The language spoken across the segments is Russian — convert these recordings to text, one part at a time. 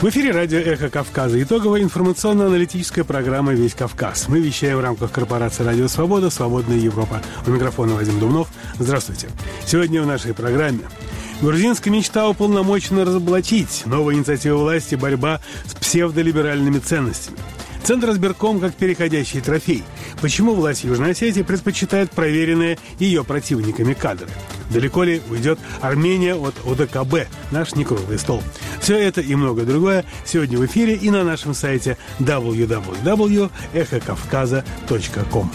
В эфире радио «Эхо Кавказа». Итоговая информационно-аналитическая программа «Весь Кавказ». Мы вещаем в рамках корпорации «Радио Свобода. Свободная Европа». У микрофона Вадим Думнов. Здравствуйте. Сегодня в нашей программе Грузинская мечта уполномочена разоблачить. Новая инициатива власти – борьба с псевдолиберальными ценностями. Центр избирком как переходящий трофей. Почему власть Южной Осетии предпочитает проверенные ее противниками кадры? Далеко ли уйдет Армения от ОДКБ, наш некруглый стол? Все это и многое другое сегодня в эфире и на нашем сайте www.эхокавказа.ком.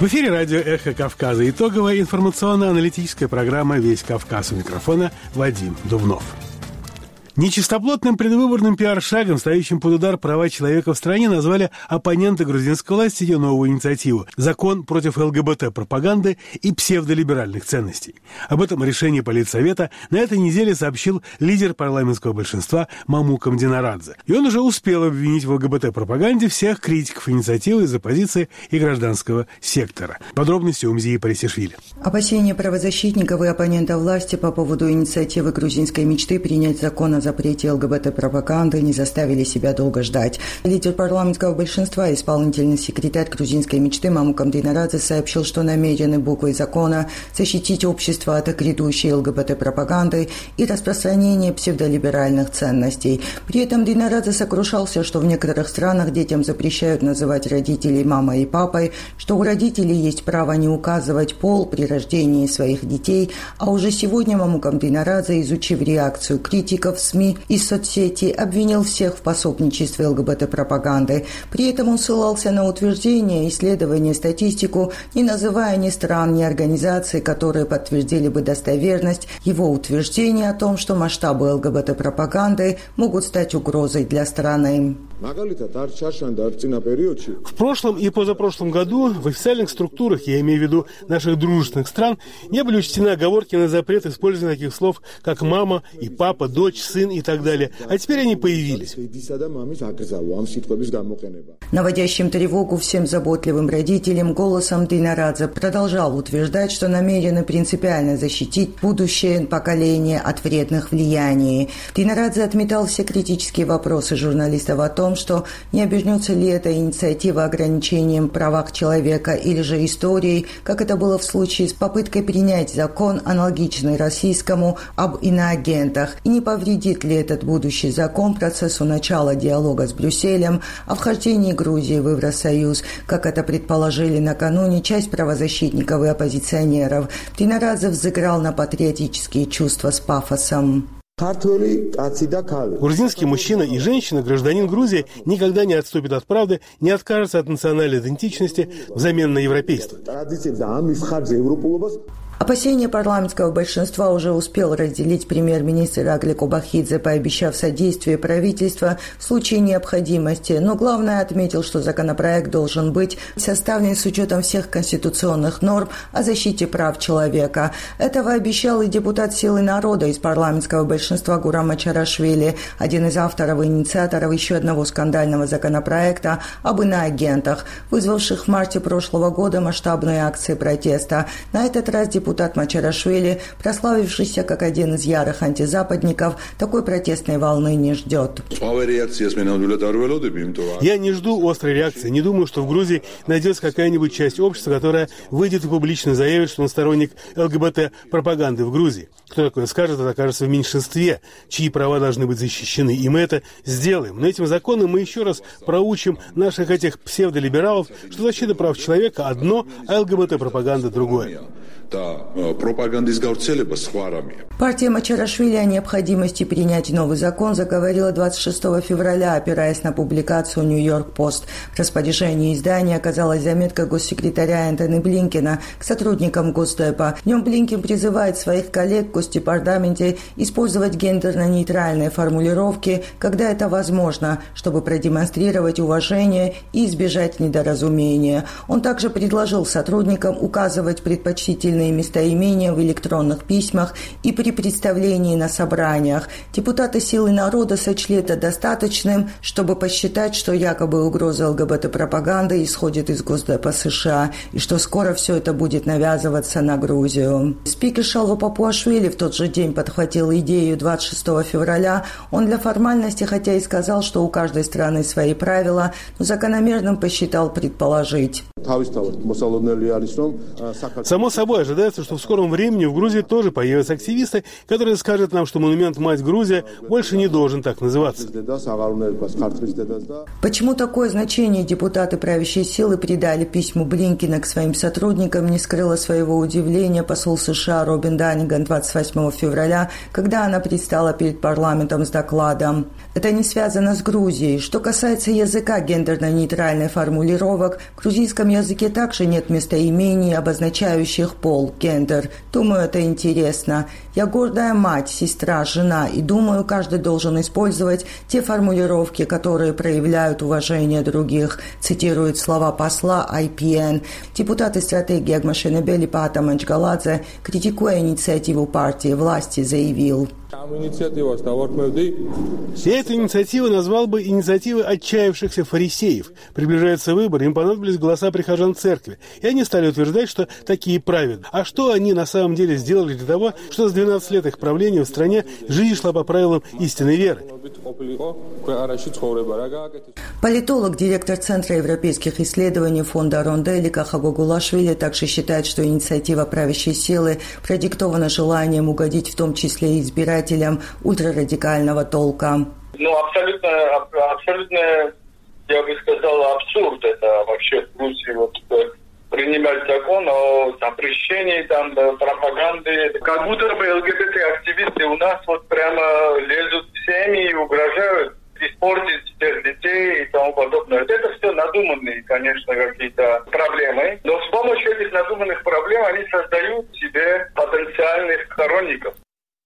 В эфире радио «Эхо Кавказа». Итоговая информационно-аналитическая программа «Весь Кавказ». У микрофона Вадим Дубнов. Нечистоплотным предвыборным пиар-шагом, стоящим под удар права человека в стране, назвали оппоненты грузинской власти ее новую инициативу – закон против ЛГБТ-пропаганды и псевдолиберальных ценностей. Об этом решении Политсовета на этой неделе сообщил лидер парламентского большинства Мамука Мдинарадзе. И он уже успел обвинить в ЛГБТ-пропаганде всех критиков инициативы из оппозиции и гражданского сектора. Подробности у Мзии Парисишвили. Опасения правозащитников и оппонентов власти по поводу инициативы грузинской мечты принять закон о запрете ЛГБТ-пропаганды не заставили себя долго ждать. Лидер парламентского большинства, исполнительный секретарь грузинской мечты Мамукам Динарадзе сообщил, что намерены буквой закона защитить общество от грядущей ЛГБТ-пропаганды и распространения псевдолиберальных ценностей. При этом Динарадзе сокрушался, что в некоторых странах детям запрещают называть родителей мамой и папой, что у родителей есть право не указывать пол при рождении своих детей, а уже сегодня Мамукам Динарадзе, изучив реакцию критиков, СМИ, СМИ и соцсети, обвинил всех в пособничестве ЛГБТ-пропаганды. При этом он ссылался на утверждения, исследования, статистику, не называя ни стран, ни организаций, которые подтвердили бы достоверность его утверждения о том, что масштабы ЛГБТ-пропаганды могут стать угрозой для страны. В прошлом и позапрошлом году в официальных структурах, я имею в виду наших дружественных стран, не были учтены оговорки на запрет использования таких слов, как мама и папа, дочь, сын и так далее. А теперь они появились. Наводящим тревогу всем заботливым родителям голосом Динарадзе продолжал утверждать, что намерены принципиально защитить будущее поколение от вредных влияний. Динарадзе отметал все критические вопросы журналистов о том, том, что не обернется ли эта инициатива ограничением правах человека или же историей, как это было в случае с попыткой принять закон, аналогичный российскому, об иноагентах, и не повредит ли этот будущий закон процессу начала диалога с Брюсселем о вхождении Грузии в Евросоюз, как это предположили накануне часть правозащитников и оппозиционеров. Тинарадзе взыграл на патриотические чувства с пафосом. Грузинский мужчина и женщина, гражданин Грузии, никогда не отступит от правды, не откажется от национальной идентичности взамен на европейство. Опасения парламентского большинства уже успел разделить премьер-министр Агли Кубахидзе, пообещав содействие правительства в случае необходимости, но главное отметил, что законопроект должен быть составлен с учетом всех конституционных норм о защите прав человека. Этого обещал и депутат Силы народа из парламентского большинства Гурама Чарашвили, один из авторов и инициаторов еще одного скандального законопроекта об иноагентах, вызвавших в марте прошлого года масштабные акции протеста. На этот раз депутат депутат Мачарашвили, прославившийся как один из ярых антизападников, такой протестной волны не ждет. Я не жду острой реакции. Не думаю, что в Грузии найдется какая-нибудь часть общества, которая выйдет и публично заявит, что он сторонник ЛГБТ-пропаганды в Грузии. Кто такое скажет, это окажется в меньшинстве, чьи права должны быть защищены. И мы это сделаем. Но этим законом мы еще раз проучим наших этих псевдолибералов, что защита прав человека одно, а ЛГБТ-пропаганда другое და პროპაგანდის გავრცელება სხვა რამეა. Партия Мачарашвили о необходимости принять новый закон заговорила 26 февраля, опираясь на публикацию «Нью-Йорк Пост». В распоряжении издания оказалась заметка госсекретаря Энтони Блинкина к сотрудникам Госдепа. В нем Блинкин призывает своих коллег Госдепартаменте использовать гендерно-нейтральные формулировки, когда это возможно, чтобы продемонстрировать уважение и избежать недоразумения. Он также предложил сотрудникам указывать предпочтительные местоимения в электронных письмах и при представлении на собраниях. Депутаты «Силы народа» сочли это достаточным, чтобы посчитать, что якобы угроза ЛГБТ-пропаганды исходит из Госдепа США и что скоро все это будет навязываться на Грузию. Спикер Шалва Папуашвили в тот же день подхватил идею 26 февраля. Он для формальности, хотя и сказал, что у каждой страны свои правила, но закономерным посчитал предположить. Само собой ожидается, что в скором времени в Грузии тоже появятся активисты, которые скажут нам, что монумент «Мать Грузия» больше не должен так называться. Почему такое значение депутаты правящей силы придали письму Блинкина к своим сотрудникам, не скрыла своего удивления посол США Робин Даниган 28 февраля, когда она предстала перед парламентом с докладом. Это не связано с Грузией. Что касается языка гендерно-нейтральной формулировок, в грузийском языке также нет местоимений, обозначающих пол, гендер. Думаю, это интересно. Я гордая мать, сестра, жена, и думаю, каждый должен использовать те формулировки, которые проявляют уважение других, цитирует слова посла IPN. Депутат из стратегии Агмашенебели Пата Манчгаладзе, критикуя инициативу партии власти, заявил – я эту инициативу назвал бы инициативой отчаявшихся фарисеев. Приближаются выборы, им понадобились голоса прихожан церкви. И они стали утверждать, что такие праведны. А что они на самом деле сделали для того, что с 12 лет их правления в стране жизнь шла по правилам истинной веры? Политолог, директор Центра европейских исследований фонда Ронделика Хагогулашвили также считает, что инициатива правящей силы продиктована желанием угодить в том числе и избирателям ультрарадикального толка. Ну, абсолютно, абсолютно, я бы сказал, абсурд это вообще в Грузии вот э, принимать закон о запрещении там пропаганды. Как будто бы ЛГБТ-активисты у нас вот прямо лезут в семьи и угрожают испортить всех детей и тому подобное. Это все надуманные, конечно, какие-то проблемы. Но с помощью этих надуманных проблем они создают себе потенциальных сторонников.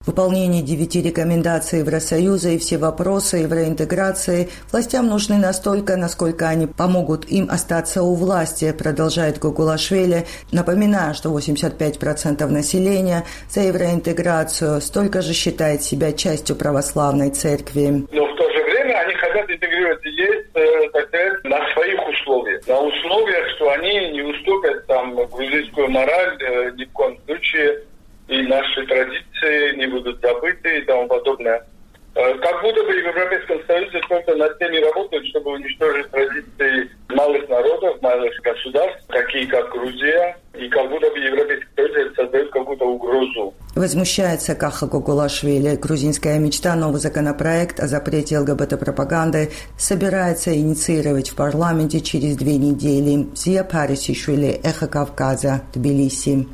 Выполнение девяти рекомендаций Евросоюза и все вопросы евроинтеграции властям нужны настолько, насколько они помогут им остаться у власти, продолжает Гугулашвили, напоминая, что 85% населения за евроинтеграцию столько же считает себя частью православной церкви. Но в то же время они хотят интегрироваться есть, э, на своих условиях. На условиях, что они не уступят там грузинскую мораль э, ни в коем случае и наши традиции не будут забыты и тому подобное. Э, как будто бы в Европейском Союзе только над теми работают, чтобы уничтожить традиции малых народов, малых государств, такие как Грузия, и как будто бы Европейский Союз создает какую-то угрозу. Возмущается Каха Гугулашвили. Грузинская мечта, новый законопроект о запрете ЛГБТ-пропаганды собирается инициировать в парламенте через две недели. Зия Парисишвили, Эхо Кавказа, Тбилиси.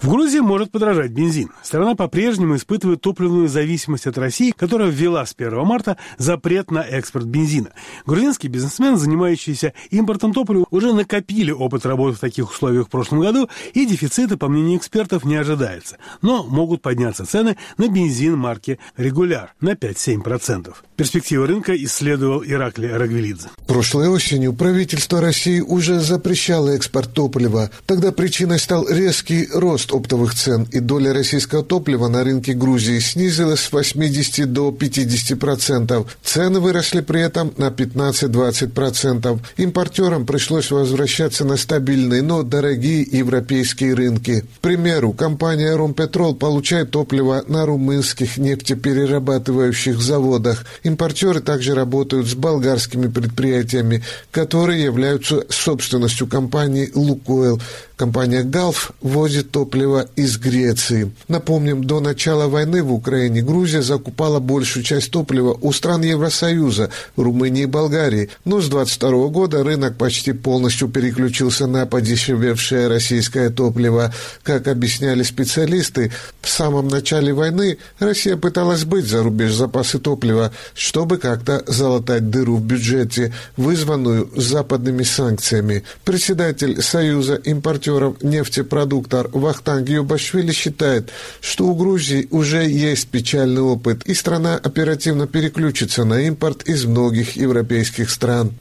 В Грузии может подорожать бензин. Страна по-прежнему испытывает топливную зависимость от России, которая ввела с 1 марта запрет на экспорт бензина. Грузинские бизнесмены, занимающиеся импортом топлива, уже накопили опыт работы в таких условиях в прошлом году, и дефицита, по мнению экспертов, не ожидается. Но могут подняться цены на бензин марки «Регуляр» на 5-7%. Перспективы рынка исследовал Иракли Рагвелидзе. Прошлой осенью правительство России уже запрещало экспорт топлива. Тогда причиной стал резкий рост оптовых цен, и доля российского топлива на рынке Грузии снизилась с 80 до 50 процентов. Цены выросли при этом на 15-20 процентов. Импортерам пришлось возвращаться на стабильные, но дорогие европейские рынки. К примеру, компания «Ромпетрол» получает топливо на румынских нефтеперерабатывающих заводах. Импортеры также работают с болгарскими предприятиями, которые являются собственностью компании «Лукойл». Компания «Галф» возит топливо из Греции. Напомним, до начала войны в Украине Грузия закупала большую часть топлива у стран Евросоюза, Румынии и Болгарии. Но с 22 года рынок почти полностью переключился на подешевевшее российское топливо. Как объясняли специалисты, в самом начале войны Россия пыталась быть за рубеж запасы топлива, чтобы как-то залатать дыру в бюджете, вызванную западными санкциями. Председатель Союза импортеров экспортеров нефтепродуктов Вахтанг Юбашвили считает, что у Грузии уже есть печальный опыт, и страна оперативно переключится на импорт из многих европейских стран.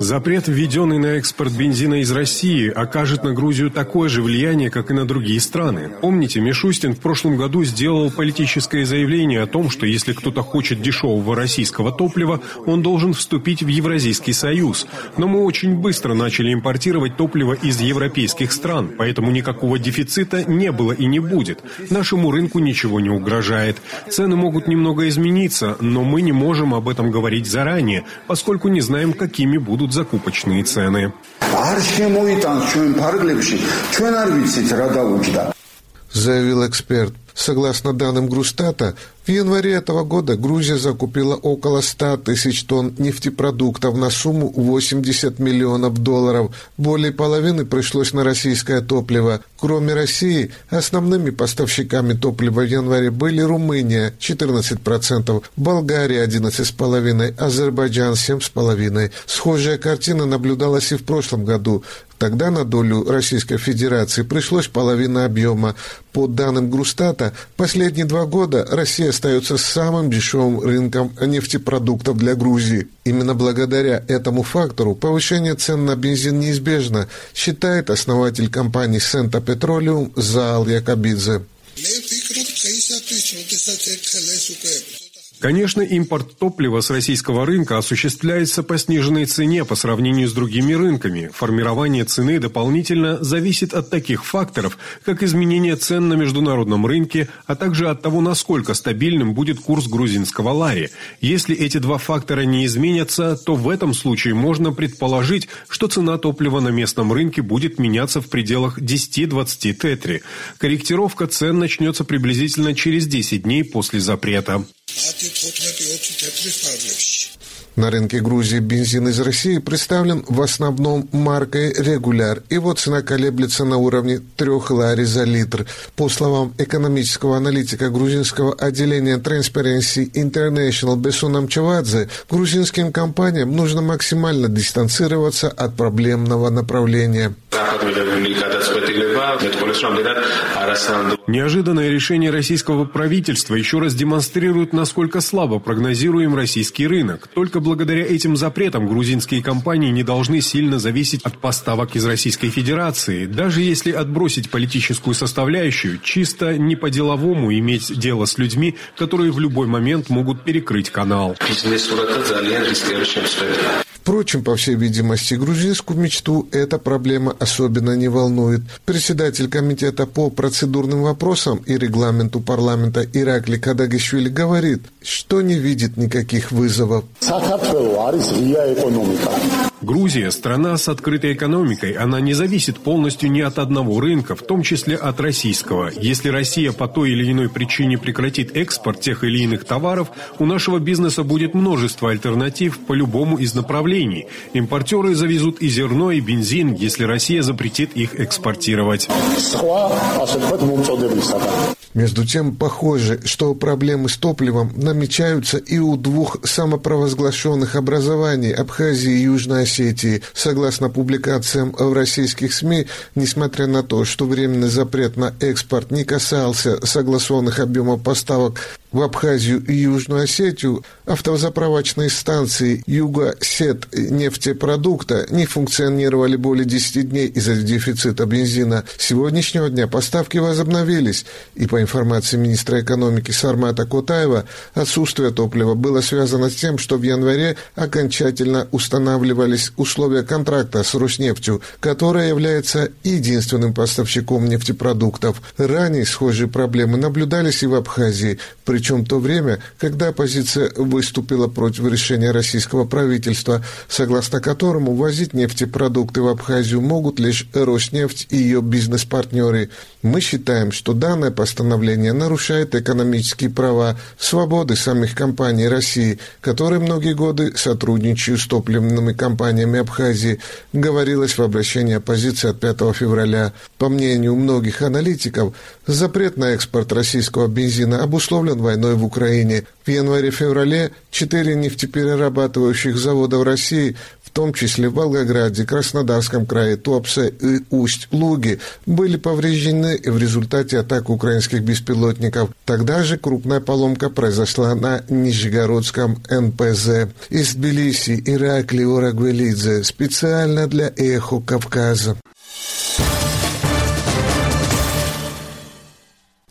Запрет, введенный на экспорт бензина из России, окажет на Грузию такое же влияние, как и на другие страны. Помните, Мишустин в прошлом году сделал политическое заявление о том, что если кто-то хочет дешевого российского топлива, он должен вступить в Евразийский союз. Но мы очень быстро начали импортировать топливо из европейских стран, поэтому никакого дефицита не было и не будет. Нашему рынку ничего не угрожает. Цены могут немного измениться, но мы не можем об этом говорить заранее, поскольку не знаем, какими будут закупочные цены. Заявил эксперт. Согласно данным Грустата, в январе этого года Грузия закупила около 100 тысяч тонн нефтепродуктов на сумму 80 миллионов долларов. Более половины пришлось на российское топливо. Кроме России, основными поставщиками топлива в январе были Румыния 14%, Болгария 11,5%, Азербайджан 7,5%. Схожая картина наблюдалась и в прошлом году. Тогда на долю Российской Федерации пришлось половина объема. По данным Грустата, последние два года Россия остается самым дешевым рынком нефтепродуктов для Грузии. Именно благодаря этому фактору повышение цен на бензин неизбежно, считает основатель компании «Сента Петролиум» Заал Якобидзе. Конечно, импорт топлива с российского рынка осуществляется по сниженной цене по сравнению с другими рынками. Формирование цены дополнительно зависит от таких факторов, как изменение цен на международном рынке, а также от того, насколько стабильным будет курс грузинского лари. Если эти два фактора не изменятся, то в этом случае можно предположить, что цена топлива на местном рынке будет меняться в пределах 10-20 тетри. Корректировка цен начнется приблизительно через 10 дней после запрета. 10, 15, 20 თეთრი ფარგლებში. На рынке Грузии бензин из России представлен в основном маркой «Регуляр». Его цена колеблется на уровне 3 лари за литр. По словам экономического аналитика грузинского отделения Transparency International Бесуна Мчавадзе, грузинским компаниям нужно максимально дистанцироваться от проблемного направления. Неожиданное решение российского правительства еще раз демонстрирует, насколько слабо прогнозируем российский рынок. Только благодаря этим запретам грузинские компании не должны сильно зависеть от поставок из Российской Федерации. Даже если отбросить политическую составляющую, чисто не по-деловому иметь дело с людьми, которые в любой момент могут перекрыть канал. Впрочем, по всей видимости, грузинскую мечту эта проблема особенно не волнует. Председатель комитета по процедурным вопросам и регламенту парламента Иракли Кадагишвили говорит, что не видит никаких вызовов. Грузия – страна с открытой экономикой. Она не зависит полностью ни от одного рынка, в том числе от российского. Если Россия по той или иной причине прекратит экспорт тех или иных товаров, у нашего бизнеса будет множество альтернатив по любому из направлений. Импортеры завезут и зерно, и бензин, если Россия запретит их экспортировать. Между тем, похоже, что проблемы с топливом намечаются и у двух самопровозглашенных образований Абхазии и Южной Осетии. Согласно публикациям в российских СМИ, несмотря на то, что временный запрет на экспорт не касался согласованных объемов поставок в Абхазию и Южную Осетию автозаправочные станции Юго-Сет нефтепродукта не функционировали более 10 дней из-за дефицита бензина. С сегодняшнего дня поставки возобновились, и по информации министра экономики Сармата Кутаева, отсутствие топлива было связано с тем, что в январе окончательно устанавливались условия контракта с Роснефтью, которая является единственным поставщиком нефтепродуктов. Ранее схожие проблемы наблюдались и в Абхазии, при причем то время, когда оппозиция выступила против решения российского правительства, согласно которому возить нефтепродукты в Абхазию могут лишь Роснефть и ее бизнес-партнеры. Мы считаем, что данное постановление нарушает экономические права, свободы самих компаний России, которые многие годы сотрудничают с топливными компаниями Абхазии, говорилось в обращении оппозиции от 5 февраля. По мнению многих аналитиков, запрет на экспорт российского бензина обусловлен войной в Украине. В январе-феврале четыре нефтеперерабатывающих завода в России, в том числе в Волгограде, Краснодарском крае, Туапсе и Усть-Луги, были повреждены в результате атак украинских беспилотников. Тогда же крупная поломка произошла на Нижегородском НПЗ. Из Тбилиси Иракли Орагвелидзе специально для «Эхо Кавказа».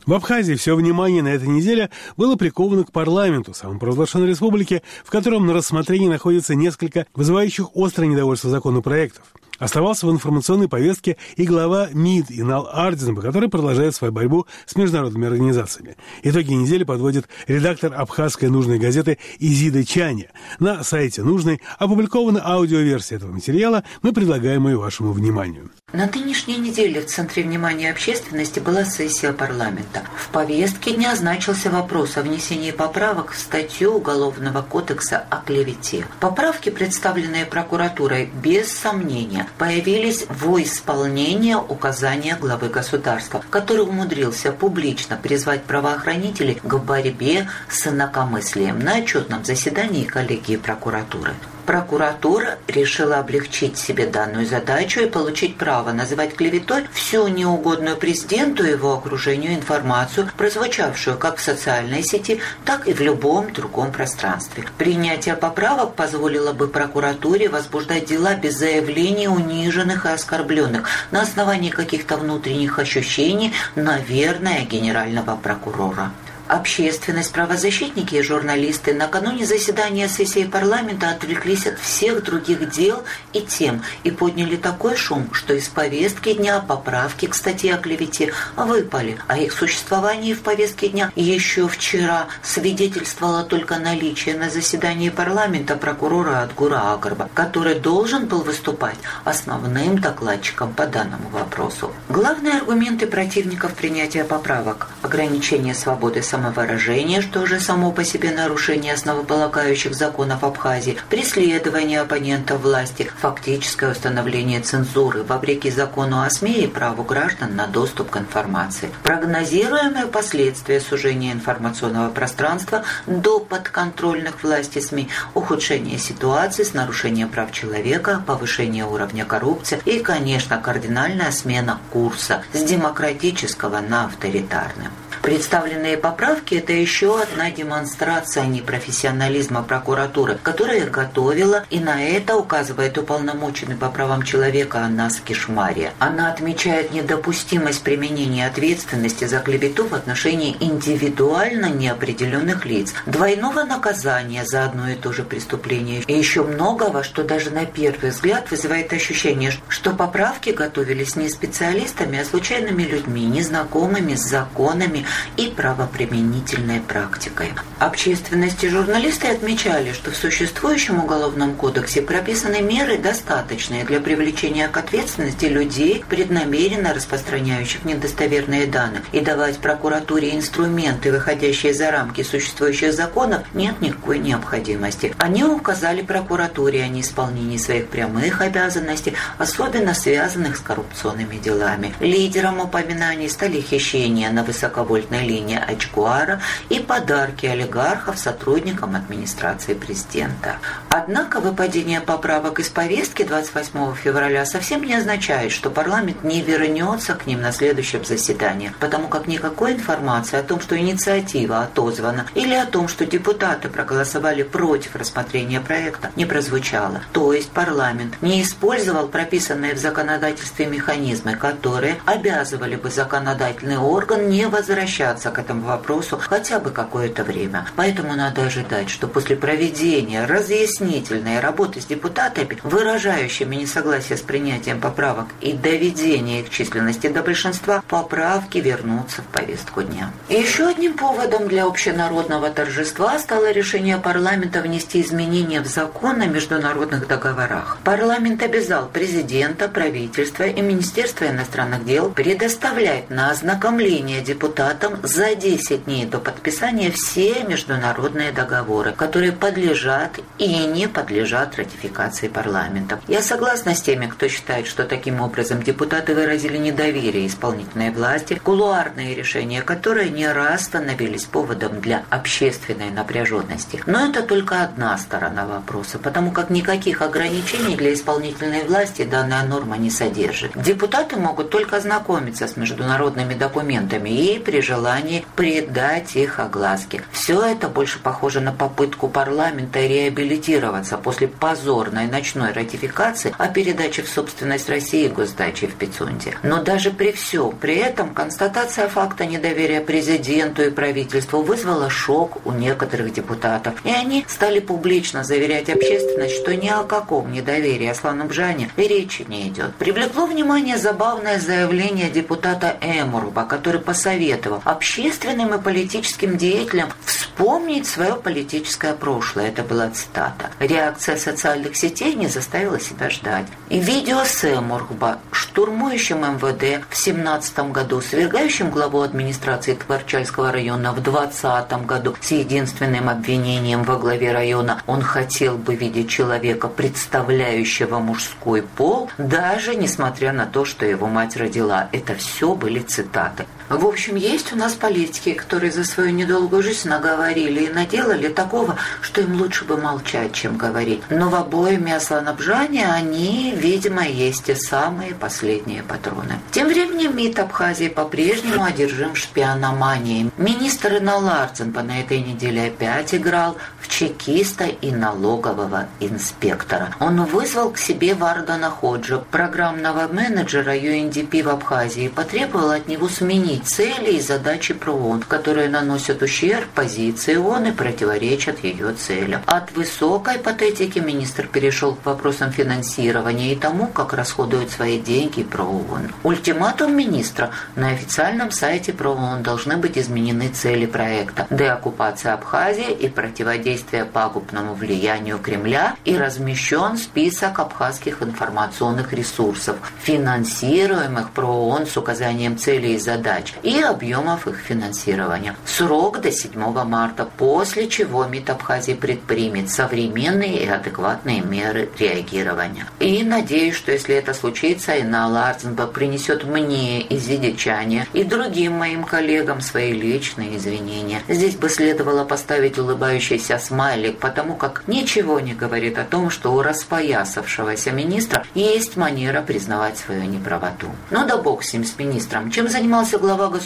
В Абхазии все внимание на этой неделе было приковано к парламенту, самопровозглашенной республики, в котором на рассмотрении находится несколько вызывающих острое недовольство законопроектов. Оставался в информационной повестке и глава МИД Инал Ардзенба, который продолжает свою борьбу с международными организациями. Итоги недели подводит редактор абхазской нужной газеты Изида Чаня. На сайте нужной опубликована аудиоверсия этого материала, мы предлагаем ее вашему вниманию. На нынешней неделе в центре внимания общественности была сессия парламента. В повестке дня значился вопрос о внесении поправок в статью Уголовного кодекса о клевете. Поправки, представленные прокуратурой, без сомнения, появились во исполнение указания главы государства, который умудрился публично призвать правоохранителей к борьбе с инакомыслием на отчетном заседании коллегии прокуратуры. Прокуратура решила облегчить себе данную задачу и получить право называть клеветой всю неугодную президенту и его окружению информацию, прозвучавшую как в социальной сети, так и в любом другом пространстве. Принятие поправок позволило бы прокуратуре возбуждать дела без заявлений униженных и оскорбленных на основании каких-то внутренних ощущений, наверное, генерального прокурора. Общественность, правозащитники и журналисты накануне заседания сессии парламента отвлеклись от всех других дел и тем и подняли такой шум, что из повестки дня поправки к статье о клевете выпали, а их существование в повестке дня еще вчера свидетельствовало только наличие на заседании парламента прокурора Адгура Агарба, который должен был выступать основным докладчиком по данному вопросу. Главные аргументы противников принятия поправок – ограничение свободы самостоятельности самовыражение, что же само по себе нарушение основополагающих законов Абхазии, преследование оппонентов власти, фактическое установление цензуры вопреки закону о СМИ и праву граждан на доступ к информации. Прогнозируемые последствия сужения информационного пространства до подконтрольных власти СМИ, ухудшение ситуации с нарушением прав человека, повышение уровня коррупции и, конечно, кардинальная смена курса с демократического на авторитарный. Представленные поправки – это еще одна демонстрация непрофессионализма прокуратуры, которая готовила, и на это указывает уполномоченный по правам человека Анас Кишмария. Она отмечает недопустимость применения ответственности за клевету в отношении индивидуально неопределенных лиц, двойного наказания за одно и то же преступление и еще многого, что даже на первый взгляд вызывает ощущение, что поправки готовились не специалистами, а случайными людьми, незнакомыми с законами, и правоприменительной практикой. Общественность и журналисты отмечали, что в существующем Уголовном кодексе прописаны меры, достаточные для привлечения к ответственности людей, преднамеренно распространяющих недостоверные данные, и давать прокуратуре инструменты, выходящие за рамки существующих законов, нет никакой необходимости. Они указали прокуратуре о неисполнении своих прямых обязанностей, особенно связанных с коррупционными делами. Лидером упоминаний стали хищения на высоковольтных высоковольтной линии Ачкуара и подарки олигархов сотрудникам администрации президента. Однако выпадение поправок из повестки 28 февраля совсем не означает, что парламент не вернется к ним на следующем заседании, потому как никакой информации о том, что инициатива отозвана, или о том, что депутаты проголосовали против рассмотрения проекта, не прозвучало. То есть парламент не использовал прописанные в законодательстве механизмы, которые обязывали бы законодательный орган не возвращаться возвращаться к этому вопросу хотя бы какое-то время. Поэтому надо ожидать, что после проведения разъяснительной работы с депутатами, выражающими несогласие с принятием поправок и доведения их численности до большинства, поправки вернутся в повестку дня. Еще одним поводом для общенародного торжества стало решение парламента внести изменения в закон о международных договорах. Парламент обязал президента, правительство и Министерство иностранных дел предоставлять на ознакомление депутатов депутатам за 10 дней до подписания все международные договоры, которые подлежат и не подлежат ратификации парламента. Я согласна с теми, кто считает, что таким образом депутаты выразили недоверие исполнительной власти, кулуарные решения, которые не раз становились поводом для общественной напряженности. Но это только одна сторона вопроса, потому как никаких ограничений для исполнительной власти данная норма не содержит. Депутаты могут только ознакомиться с международными документами и при желании придать их огласке. Все это больше похоже на попытку парламента реабилитироваться после позорной ночной ратификации о передаче в собственность России госдачи в Пицунде. Но даже при всем при этом констатация факта недоверия президенту и правительству вызвала шок у некоторых депутатов. И они стали публично заверять общественность, что ни о каком недоверии Аслану Бжане и речи не идет. Привлекло внимание забавное заявление депутата Эмуруба, который посоветовал общественным и политическим деятелям вспомнить свое политическое прошлое. Это была цитата. Реакция социальных сетей не заставила себя ждать. И видео с Эмурба, штурмующим МВД в 17 году, свергающим главу администрации Творчальского района в 20 году с единственным обвинением во главе района он хотел бы видеть человека, представляющего мужской пол, даже несмотря на то, что его мать родила. Это все были цитаты. В общем, есть у нас политики, которые за свою недолгую жизнь наговорили и наделали такого, что им лучше бы молчать, чем говорить. Но в обоими Асланабжане они, видимо, есть те самые последние патроны. Тем временем МИД Абхазии по-прежнему одержим шпиономанией. Министр Иналарценко на этой неделе опять играл в чекиста и налогового инспектора. Он вызвал к себе Вардана Ходжа, программного менеджера UNDP в Абхазии, и потребовал от него сменить цели и задачи ПРООН, которые наносят ущерб позиции ООН и противоречат ее целям. От высокой патетики министр перешел к вопросам финансирования и тому, как расходуют свои деньги ПРООН. Ультиматум министра на официальном сайте ПРООН должны быть изменены цели проекта деоккупация Абхазии и противодействие пагубному влиянию Кремля и размещен список абхазских информационных ресурсов, финансируемых ПРООН с указанием целей и задач, и объемов их финансирования. Срок до 7 марта, после чего МИД Абхазии предпримет современные и адекватные меры реагирования. И надеюсь, что если это случится, Инна Арценба принесет мне из Зидичания и другим моим коллегам свои личные извинения. Здесь бы следовало поставить улыбающийся смайлик, потому как ничего не говорит о том, что у распоясавшегося министра есть манера признавать свою неправоту. Но ну да бог с ним, с министром. Чем занимался глава глава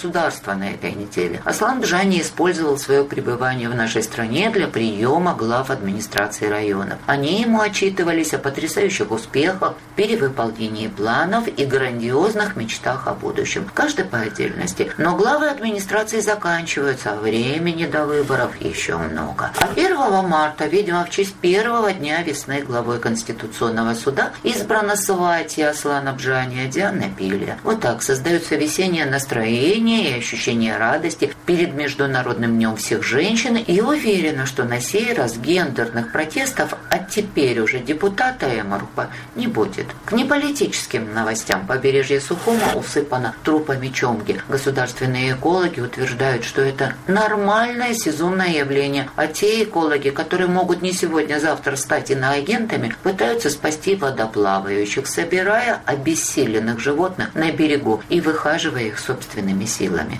на этой неделе. Аслан Бжани использовал свое пребывание в нашей стране для приема глав администрации районов. Они ему отчитывались о потрясающих успехах, перевыполнении планов и грандиозных мечтах о будущем. Каждый по отдельности. Но главы администрации заканчиваются, а времени до выборов еще много. А 1 марта, видимо, в честь первого дня весны главой Конституционного суда избрана Сватья Аслана Бжани, Диана Пилья. Вот так создается весеннее настроение и ощущение радости перед Международным днем всех женщин и уверена, что на сей раз гендерных протестов от теперь уже депутата Эмарупа не будет. К неполитическим новостям побережье Сухума усыпано трупами чомги. Государственные экологи утверждают, что это нормальное сезонное явление, а те экологи, которые могут не сегодня-завтра стать иноагентами, пытаются спасти водоплавающих, собирая обессиленных животных на берегу и выхаживая их собственными силами.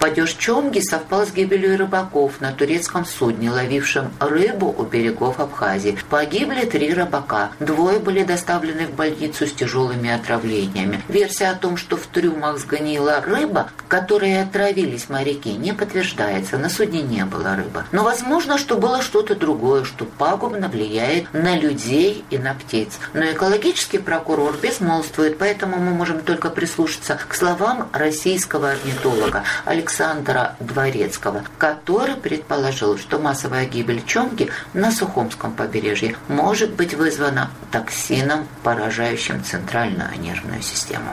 Падеж Чомги совпал с гибелью рыбаков на турецком судне, ловившем рыбу у берегов Абхазии. Погибли три рыбака. Двое были доставлены в больницу с тяжелыми отравлениями. Версия о том, что в трюмах сгнила рыба, которой отравились моряки, не подтверждается. На судне не было рыбы. Но возможно, что было что-то другое, что пагубно влияет на людей и на птиц. Но экологический прокурор безмолвствует, поэтому мы можем только прислушаться к словам российского орнитолога Александра Александра Дворецкого, который предположил, что массовая гибель чонги на Сухомском побережье может быть вызвана токсином, поражающим центральную нервную систему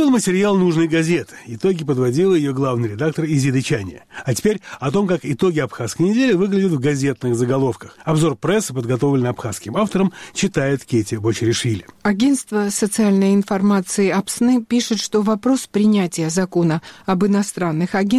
был материал нужной газеты. Итоги подводила ее главный редактор Изида Чания. А теперь о том, как итоги Абхазской недели выглядят в газетных заголовках. Обзор прессы, подготовленный абхазским автором, читает Кети Бочерешвили. Агентство социальной информации АПСНы пишет, что вопрос принятия закона об иностранных агентах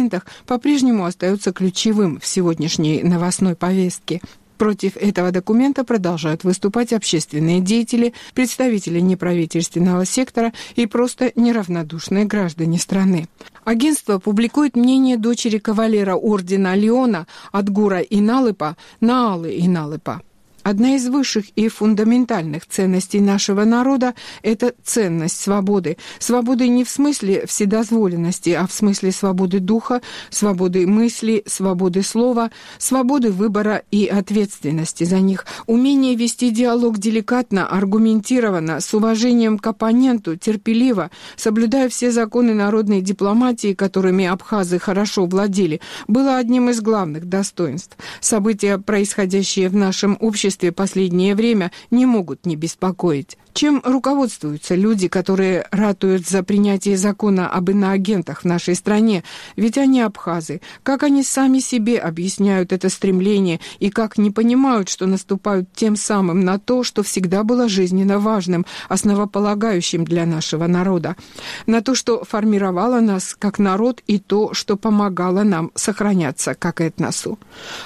по-прежнему остается ключевым в сегодняшней новостной повестке. Против этого документа продолжают выступать общественные деятели, представители неправительственного сектора и просто неравнодушные граждане страны. Агентство публикует мнение дочери кавалера ордена Леона от Гура Иналыпа Наалы Иналыпа. Одна из высших и фундаментальных ценностей нашего народа – это ценность свободы. Свободы не в смысле вседозволенности, а в смысле свободы духа, свободы мысли, свободы слова, свободы выбора и ответственности за них. Умение вести диалог деликатно, аргументированно, с уважением к оппоненту, терпеливо, соблюдая все законы народной дипломатии, которыми абхазы хорошо владели, было одним из главных достоинств. События, происходящие в нашем обществе, обществе последнее время не могут не беспокоить. Чем руководствуются люди, которые ратуют за принятие закона об иноагентах в нашей стране? Ведь они абхазы. Как они сами себе объясняют это стремление и как не понимают, что наступают тем самым на то, что всегда было жизненно важным, основополагающим для нашего народа? На то, что формировало нас как народ и то, что помогало нам сохраняться как этносу.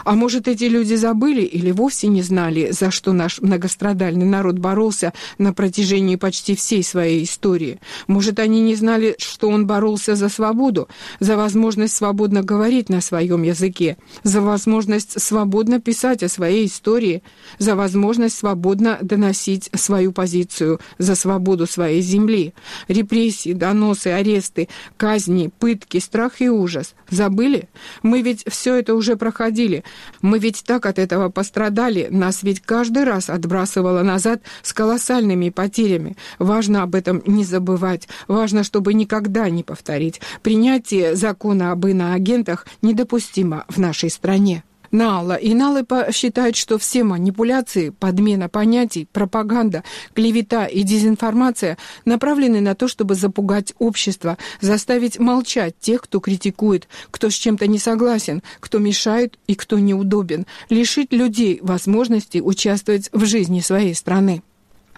А может, эти люди забыли или вовсе не знали, за что наш многострадальный народ боролся на протяжении почти всей своей истории. Может, они не знали, что он боролся за свободу, за возможность свободно говорить на своем языке, за возможность свободно писать о своей истории, за возможность свободно доносить свою позицию, за свободу своей земли. Репрессии, доносы, аресты, казни, пытки, страх и ужас. Забыли? Мы ведь все это уже проходили. Мы ведь так от этого пострадали. Нас ведь каждый раз отбрасывало назад с колоссальными и потерями. Важно об этом не забывать. Важно, чтобы никогда не повторить. Принятие закона об иноагентах недопустимо в нашей стране. Нала и Налыпа считают, что все манипуляции, подмена понятий, пропаганда, клевета и дезинформация направлены на то, чтобы запугать общество, заставить молчать тех, кто критикует, кто с чем-то не согласен, кто мешает и кто неудобен, лишить людей возможности участвовать в жизни своей страны.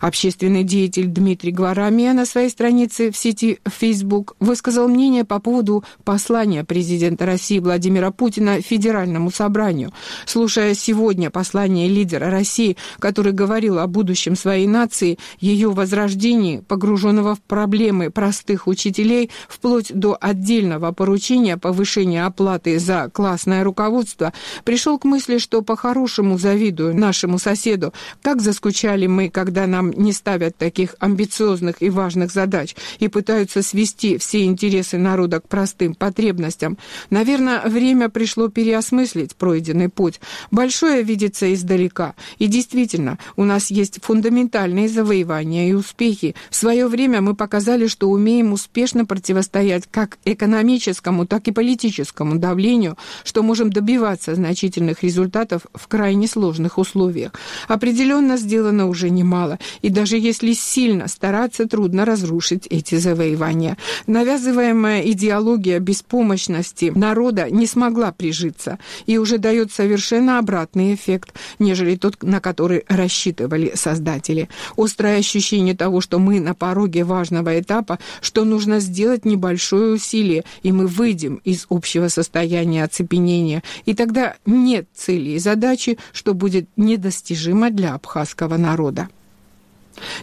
Общественный деятель Дмитрий Гварамия на своей странице в сети Facebook высказал мнение по поводу послания президента России Владимира Путина Федеральному собранию. Слушая сегодня послание лидера России, который говорил о будущем своей нации, ее возрождении, погруженного в проблемы простых учителей, вплоть до отдельного поручения повышения оплаты за классное руководство, пришел к мысли, что по-хорошему завидую нашему соседу, как заскучали мы, когда нам не ставят таких амбициозных и важных задач и пытаются свести все интересы народа к простым потребностям, наверное, время пришло переосмыслить пройденный путь. Большое видится издалека. И действительно, у нас есть фундаментальные завоевания и успехи. В свое время мы показали, что умеем успешно противостоять как экономическому, так и политическому давлению, что можем добиваться значительных результатов в крайне сложных условиях. Определенно сделано уже немало, и даже если сильно стараться, трудно разрушить эти завоевания. Навязываемая идеология беспомощности народа не смогла прижиться и уже дает совершенно обратный эффект, нежели тот, на который рассчитывали создатели. Острое ощущение того, что мы на пороге важного этапа, что нужно сделать небольшое усилие, и мы выйдем из общего состояния оцепенения. И тогда нет цели и задачи, что будет недостижимо для абхазского народа.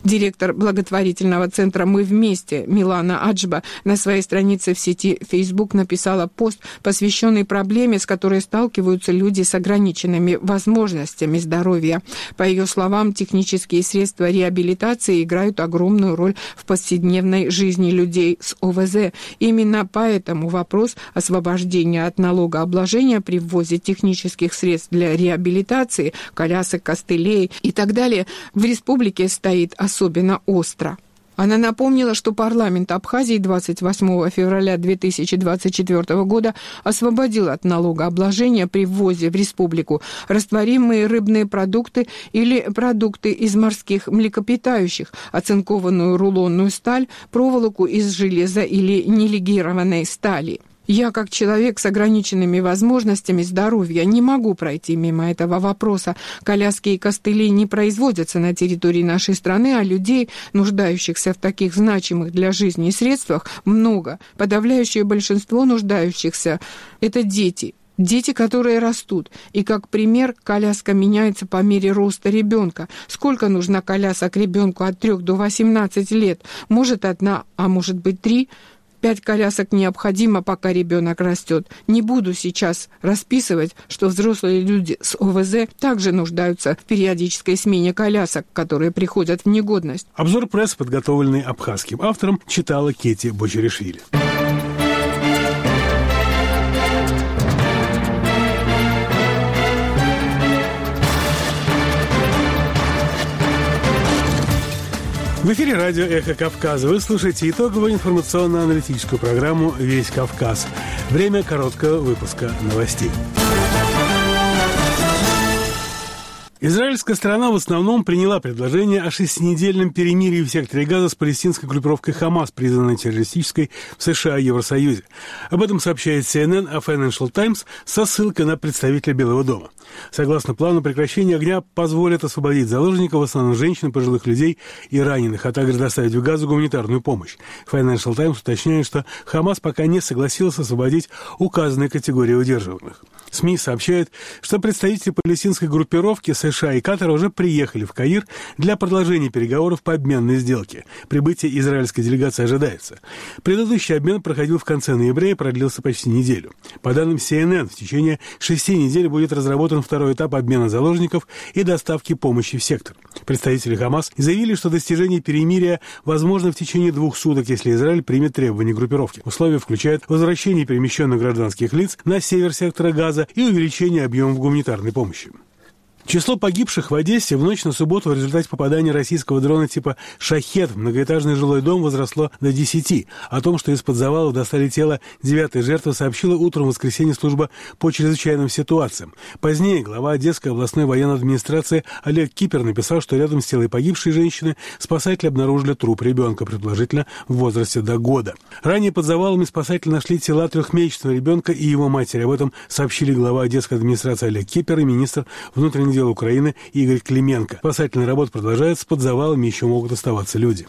Директор благотворительного центра «Мы вместе» Милана Аджба на своей странице в сети Facebook написала пост, посвященный проблеме, с которой сталкиваются люди с ограниченными возможностями здоровья. По ее словам, технические средства реабилитации играют огромную роль в повседневной жизни людей с ОВЗ. Именно поэтому вопрос освобождения от налогообложения при ввозе технических средств для реабилитации, колясок, костылей и так далее в республике стоит стоит особенно остро. Она напомнила, что парламент Абхазии 28 февраля 2024 года освободил от налогообложения при ввозе в республику растворимые рыбные продукты или продукты из морских млекопитающих, оцинкованную рулонную сталь, проволоку из железа или нелегированной стали. Я, как человек с ограниченными возможностями здоровья, не могу пройти мимо этого вопроса. Коляски и костыли не производятся на территории нашей страны, а людей, нуждающихся в таких значимых для жизни средствах, много. Подавляющее большинство нуждающихся – это дети, Дети, которые растут. И как пример, коляска меняется по мере роста ребенка. Сколько нужно колясок ребенку от 3 до 18 лет? Может, одна, а может быть, три – Пять колясок необходимо, пока ребенок растет. Не буду сейчас расписывать, что взрослые люди с ОВЗ также нуждаются в периодической смене колясок, которые приходят в негодность. Обзор пресс, подготовленный абхазским автором, читала Кети Бочерешвили. В эфире радио «Эхо Кавказа». Вы слушаете итоговую информационно-аналитическую программу «Весь Кавказ». Время короткого выпуска новостей. Израильская сторона в основном приняла предложение о шестинедельном перемирии в секторе Газа с палестинской группировкой «Хамас», признанной террористической в США и Евросоюзе. Об этом сообщает CNN, а Financial Times со ссылкой на представителя Белого дома. Согласно плану, прекращение огня позволит освободить заложников, в основном женщин, пожилых людей и раненых, а также доставить в Газу гуманитарную помощь. Financial Times уточняет, что «Хамас» пока не согласился освободить указанные категории удерживаемых. СМИ сообщают, что представители палестинской группировки США и Катара уже приехали в Каир для продолжения переговоров по обменной сделке. Прибытие израильской делегации ожидается. Предыдущий обмен проходил в конце ноября и продлился почти неделю. По данным CNN, в течение шести недель будет разработан второй этап обмена заложников и доставки помощи в сектор. Представители Хамас заявили, что достижение перемирия возможно в течение двух суток, если Израиль примет требования группировки. Условия включают возвращение перемещенных гражданских лиц на север сектора Газа и увеличение объемов гуманитарной помощи. Число погибших в Одессе в ночь на субботу в результате попадания российского дрона типа «Шахет» в многоэтажный жилой дом возросло до 10. О том, что из-под завалов достали тело девятой жертвы, сообщила утром в воскресенье служба по чрезвычайным ситуациям. Позднее глава Одесской областной военной администрации Олег Кипер написал, что рядом с телом погибшей женщины спасатели обнаружили труп ребенка, предположительно в возрасте до года. Ранее под завалами спасатели нашли тела трехмесячного ребенка и его матери. Об этом сообщили глава Одесской администрации Олег Кипер и министр внутренних дел Украины Игорь Клименко. Спасательная работа продолжается, под завалами еще могут оставаться люди.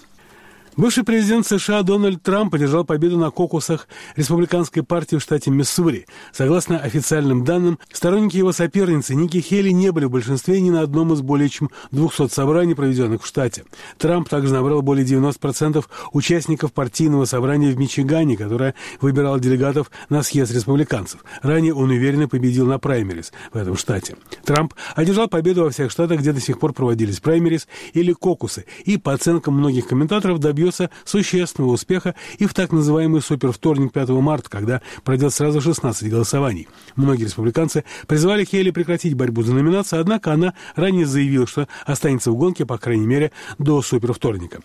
Бывший президент США Дональд Трамп одержал победу на кокусах республиканской партии в штате Миссури. Согласно официальным данным, сторонники его соперницы Ники Хелли не были в большинстве ни на одном из более чем 200 собраний, проведенных в штате. Трамп также набрал более 90% участников партийного собрания в Мичигане, которое выбирало делегатов на съезд республиканцев. Ранее он уверенно победил на праймерис в этом штате. Трамп одержал победу во всех штатах, где до сих пор проводились праймерис или кокусы, и, по оценкам многих комментаторов, добился добьется существенного успеха и в так называемый супервторник 5 марта, когда пройдет сразу 16 голосований. Многие республиканцы призвали Хейли прекратить борьбу за номинацию, однако она ранее заявила, что останется в гонке, по крайней мере, до супервторника.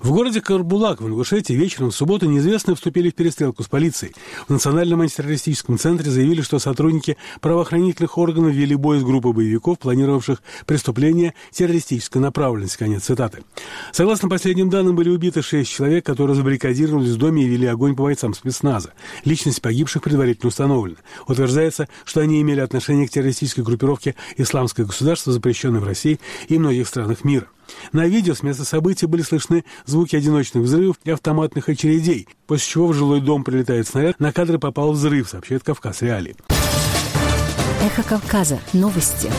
В городе Карбулак в Ингушетии вечером в субботу неизвестные вступили в перестрелку с полицией. В Национальном антитеррористическом центре заявили, что сотрудники правоохранительных органов вели бой с группой боевиков, планировавших преступление террористической направленности. Конец цитаты. Согласно последним данным, были убиты шесть человек, которые забаррикадировались в доме и вели огонь по бойцам спецназа. Личность погибших предварительно установлена. Утверждается, что они имели отношение к террористической группировке «Исламское государство», запрещенной в России и многих странах мира. На видео с места события были слышны звуки одиночных взрывов и автоматных очередей, после чего в жилой дом прилетает снаряд. На кадры попал взрыв, сообщает Кавказ Реалии. Эхо Кавказа. Новости.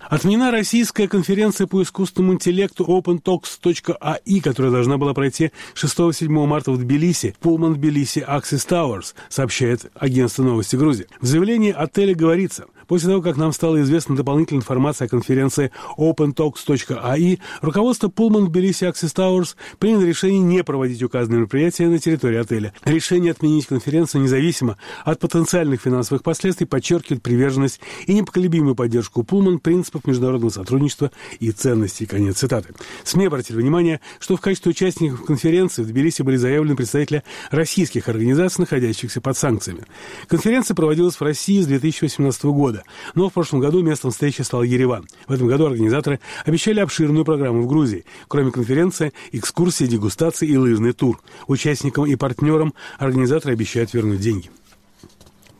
Отменена российская конференция по искусственному интеллекту OpenTalks.ai, которая должна была пройти 6-7 марта в Тбилиси, Pullman Тбилиси Axis Towers, сообщает агентство новости Грузии. В заявлении отеля говорится, После того, как нам стала известна дополнительная информация о конференции opentalks.ai, руководство Pullman Tbilisi Access Towers приняло решение не проводить указанные мероприятия на территории отеля. Решение отменить конференцию независимо от потенциальных финансовых последствий подчеркивает приверженность и непоколебимую поддержку Pullman принципов международного сотрудничества и ценностей. Конец цитаты. СМИ обратили внимание, что в качестве участников конференции в Тбилиси были заявлены представители российских организаций, находящихся под санкциями. Конференция проводилась в России с 2018 года, но в прошлом году местом встречи стал Ереван. В этом году организаторы обещали обширную программу в Грузии. Кроме конференции, экскурсии, дегустации и лыжный тур. Участникам и партнерам организаторы обещают вернуть деньги.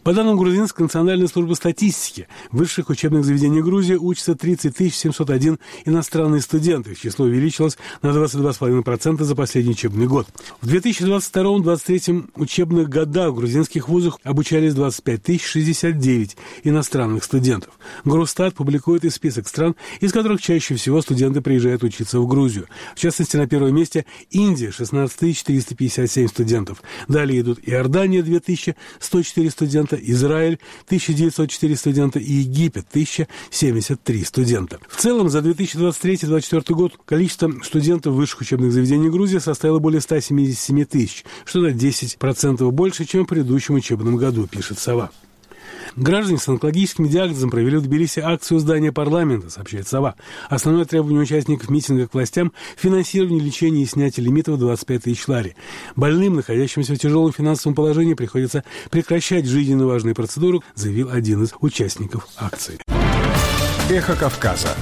По данным Грузинской национальной службы статистики, в высших учебных заведениях Грузии учатся 30 701 иностранные студенты. Их число увеличилось на 22,5% за последний учебный год. В 2022-2023 учебных годах в грузинских вузах обучались 25 069 иностранных студентов. Грустат публикует и список стран, из которых чаще всего студенты приезжают учиться в Грузию. В частности, на первом месте Индия – 16 457 студентов. Далее идут Иордания – 2104 студента, студента, Израиль 1904 студента и Египет 1073 студента. В целом за 2023-2024 год количество студентов высших учебных заведений Грузии составило более 177 тысяч, что на 10% больше, чем в предыдущем учебном году, пишет Сова. Граждане с онкологическим диагнозом провели в Тбилиси акцию здания парламента, сообщает СОВА. Основное требование участников митинга к властям – финансирование лечения и снятие лимитов 25 тысяч лари. Больным, находящимся в тяжелом финансовом положении, приходится прекращать жизненно важные процедуры, заявил один из участников акции. Эхо Кавказа.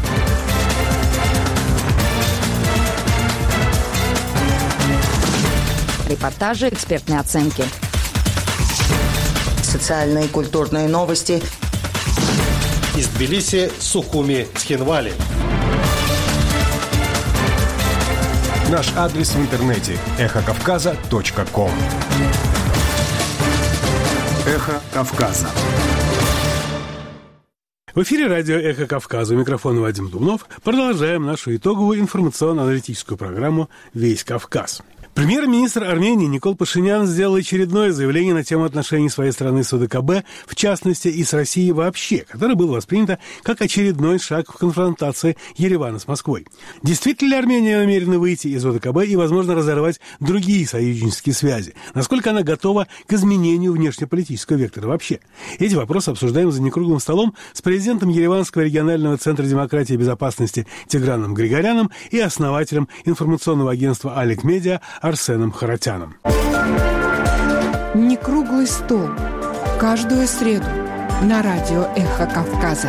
Репортажи, экспертные оценки – социальные и культурные новости. Из Тбилиси, Сухуми, Схинвали. Наш адрес в интернете – эхокавказа.ком Эхо Кавказа. В эфире радио «Эхо Кавказа». У микрофона Вадим Думнов. Продолжаем нашу итоговую информационно-аналитическую программу «Весь Кавказ». Премьер-министр Армении Никол Пашинян сделал очередное заявление на тему отношений своей страны с ОДКБ, в частности и с Россией вообще, которое было воспринято как очередной шаг в конфронтации Еревана с Москвой. Действительно ли Армения намерена выйти из ОДКБ и, возможно, разорвать другие союзнические связи? Насколько она готова к изменению внешнеполитического вектора вообще? Эти вопросы обсуждаем за некруглым столом с президентом Ереванского регионального центра демократии и безопасности Тиграном Григоряном и основателем информационного агентства «Алик Медиа» Арсеном Харатяном. Не круглый стол. Каждую среду на радио «Эхо Кавказа».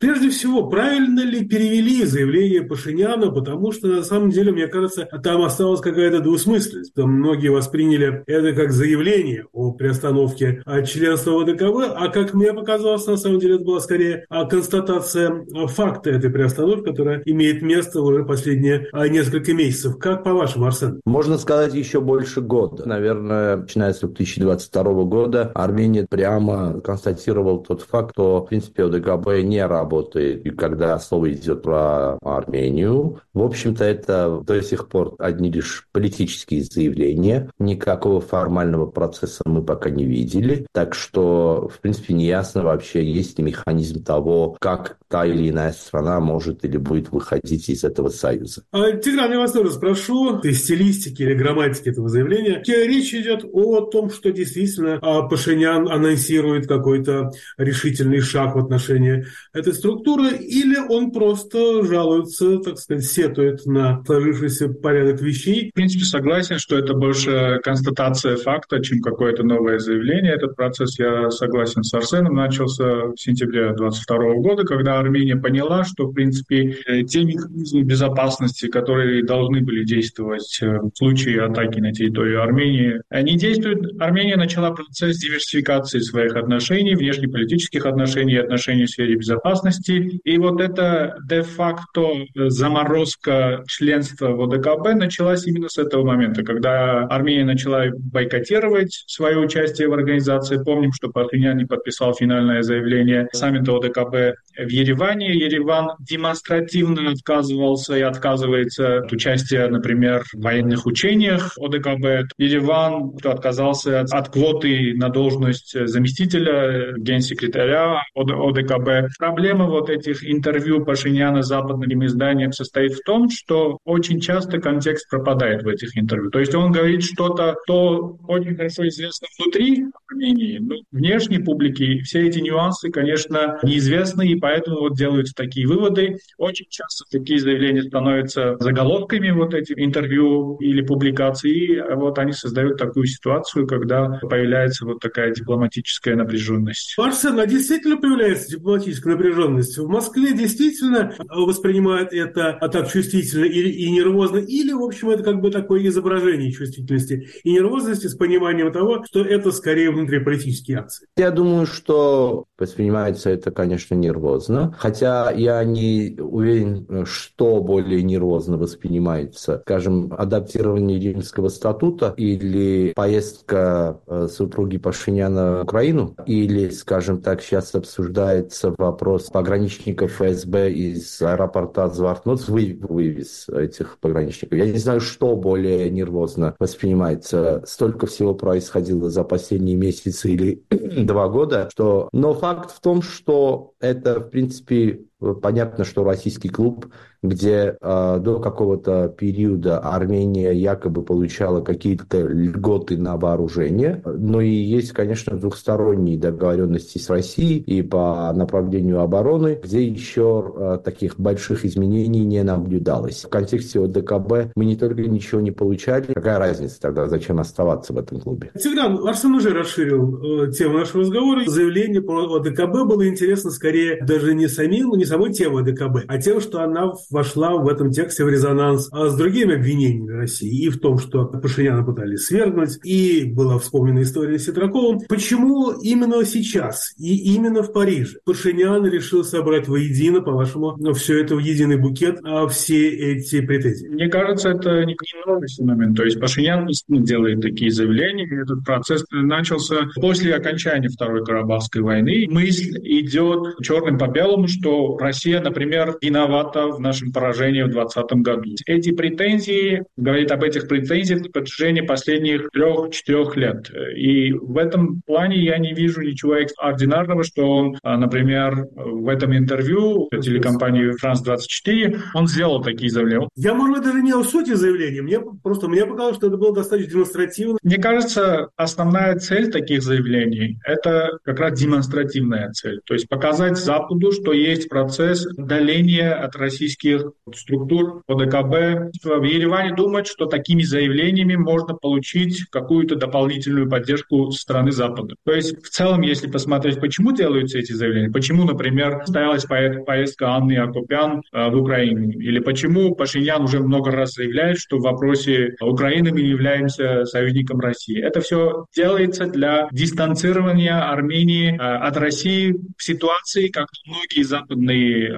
Прежде всего, правильно ли перевели заявление Пашиняна, потому что, на самом деле, мне кажется, там осталась какая-то двусмысленность. Там многие восприняли это как заявление о приостановке членства в ОДКБ, а как мне показалось, на самом деле, это была скорее констатация факта этой приостановки, которая имеет место уже последние несколько месяцев. Как по-вашему, Арсен? Можно сказать, еще больше года. Наверное, начиная с 2022 года Армения прямо констатировал тот факт, что, в принципе, ОДКБ не работает работает, и когда слово идет про Армению, в общем-то, это до сих пор одни лишь политические заявления. Никакого формального процесса мы пока не видели. Так что, в принципе, не ясно вообще, есть ли механизм того, как та или иная страна может или будет выходить из этого союза. А, Тигран, я вас тоже спрошу, из стилистики или грамматики этого заявления. Речь идет о том, что действительно а, Пашинян анонсирует какой-то решительный шаг в отношении этой структуры, или он просто жалуется, так сказать, сетует на сложившийся порядок вещей. В принципе, согласен, что это больше констатация факта, чем какое-то новое заявление. Этот процесс, я согласен с Арсеном, начался в сентябре 2022 года, когда Армения поняла, что, в принципе, э, те механизмы безопасности, которые должны были действовать э, в случае атаки на территорию Армении, они действуют. Армения начала процесс диверсификации своих отношений, внешнеполитических отношений и отношений в сфере безопасности, безопасности. И вот эта де-факто заморозка членства в ОДКБ началась именно с этого момента, когда Армения начала бойкотировать свое участие в организации. Помним, что Пашинян не подписал финальное заявление саммита ОДКБ в Ереване. Ереван демонстративно отказывался и отказывается от участия, например, в военных учениях ОДКБ. Ереван отказался от, от квоты на должность заместителя генсекретаря ОДКБ. Проблема вот этих интервью Пашиняна западным изданиям состоит в том, что очень часто контекст пропадает в этих интервью. То есть он говорит что-то, то очень хорошо известно внутри Армении, но внешней публике все эти нюансы, конечно, неизвестны, и поэтому вот делаются такие выводы. Очень часто такие заявления становятся заголовками вот этих интервью или публикаций, и вот они создают такую ситуацию, когда появляется вот такая дипломатическая напряженность. Арсен, а действительно появляется дипломатическая напряженность? В Москве действительно воспринимают это так чувствительно и, и нервозно, или, в общем, это как бы такое изображение чувствительности и нервозности с пониманием того, что это скорее внутриполитические акции? Я думаю, что воспринимается это, конечно, нервозно, хотя я не уверен, что более нервозно воспринимается. Скажем, адаптирование Римского статута или поездка э, супруги Пашиняна в Украину, или, скажем так, сейчас обсуждается вопрос пограничников ФСБ из аэропорта Звартноц, вы, вывез этих пограничников. Я не знаю, что более нервозно воспринимается. Столько всего происходило за последние месяцы или два года, что... Но факт в том, что это, в принципе, понятно, что российский клуб где э, до какого-то периода Армения якобы получала какие-то льготы на вооружение, но и есть, конечно, двухсторонние договоренности с Россией и по направлению обороны, где еще э, таких больших изменений не наблюдалось. В контексте ОДКБ мы не только ничего не получали, какая разница тогда, зачем оставаться в этом клубе? Тигран, Арсен уже расширил э, тему нашего разговора. Заявление про ОДКБ было интересно скорее даже не самим, не самой темой ОДКБ, а тем, что она вошла в этом тексте в резонанс а с другими обвинениями России. И в том, что Пашиняна пытались свергнуть, и была вспомнена история с Ситраковым. Почему именно сейчас и именно в Париже Пашинян решил собрать воедино, по-вашему, все это в единый букет, а все эти претензии? Мне кажется, это не новый феномен. То есть Пашинян делает такие заявления, и этот процесс начался после окончания Второй Карабахской войны. Мысль идет черным по белому, что Россия, например, виновата в нашем нашим поражением в 2020 году. Эти претензии, говорит об этих претензиях на протяжении последних трех-четырех лет. И в этом плане я не вижу ничего экстраординарного, что он, а, например, в этом интервью телекомпании «Франс-24» он сделал такие заявления. Я, может быть, даже не о сути заявления. Мне просто мне показалось, что это было достаточно демонстративно. Мне кажется, основная цель таких заявлений – это как раз демонстративная цель. То есть показать Западу, что есть процесс удаления от российских структур ОДКБ в Ереване думают, что такими заявлениями можно получить какую-то дополнительную поддержку со стороны Запада. То есть в целом, если посмотреть, почему делаются эти заявления, почему, например, состоялась поездка Анны Акопян э, в Украину, или почему Пашинян уже много раз заявляет, что в вопросе Украины мы являемся союзником России. Это все делается для дистанцирования Армении э, от России в ситуации, как многие западные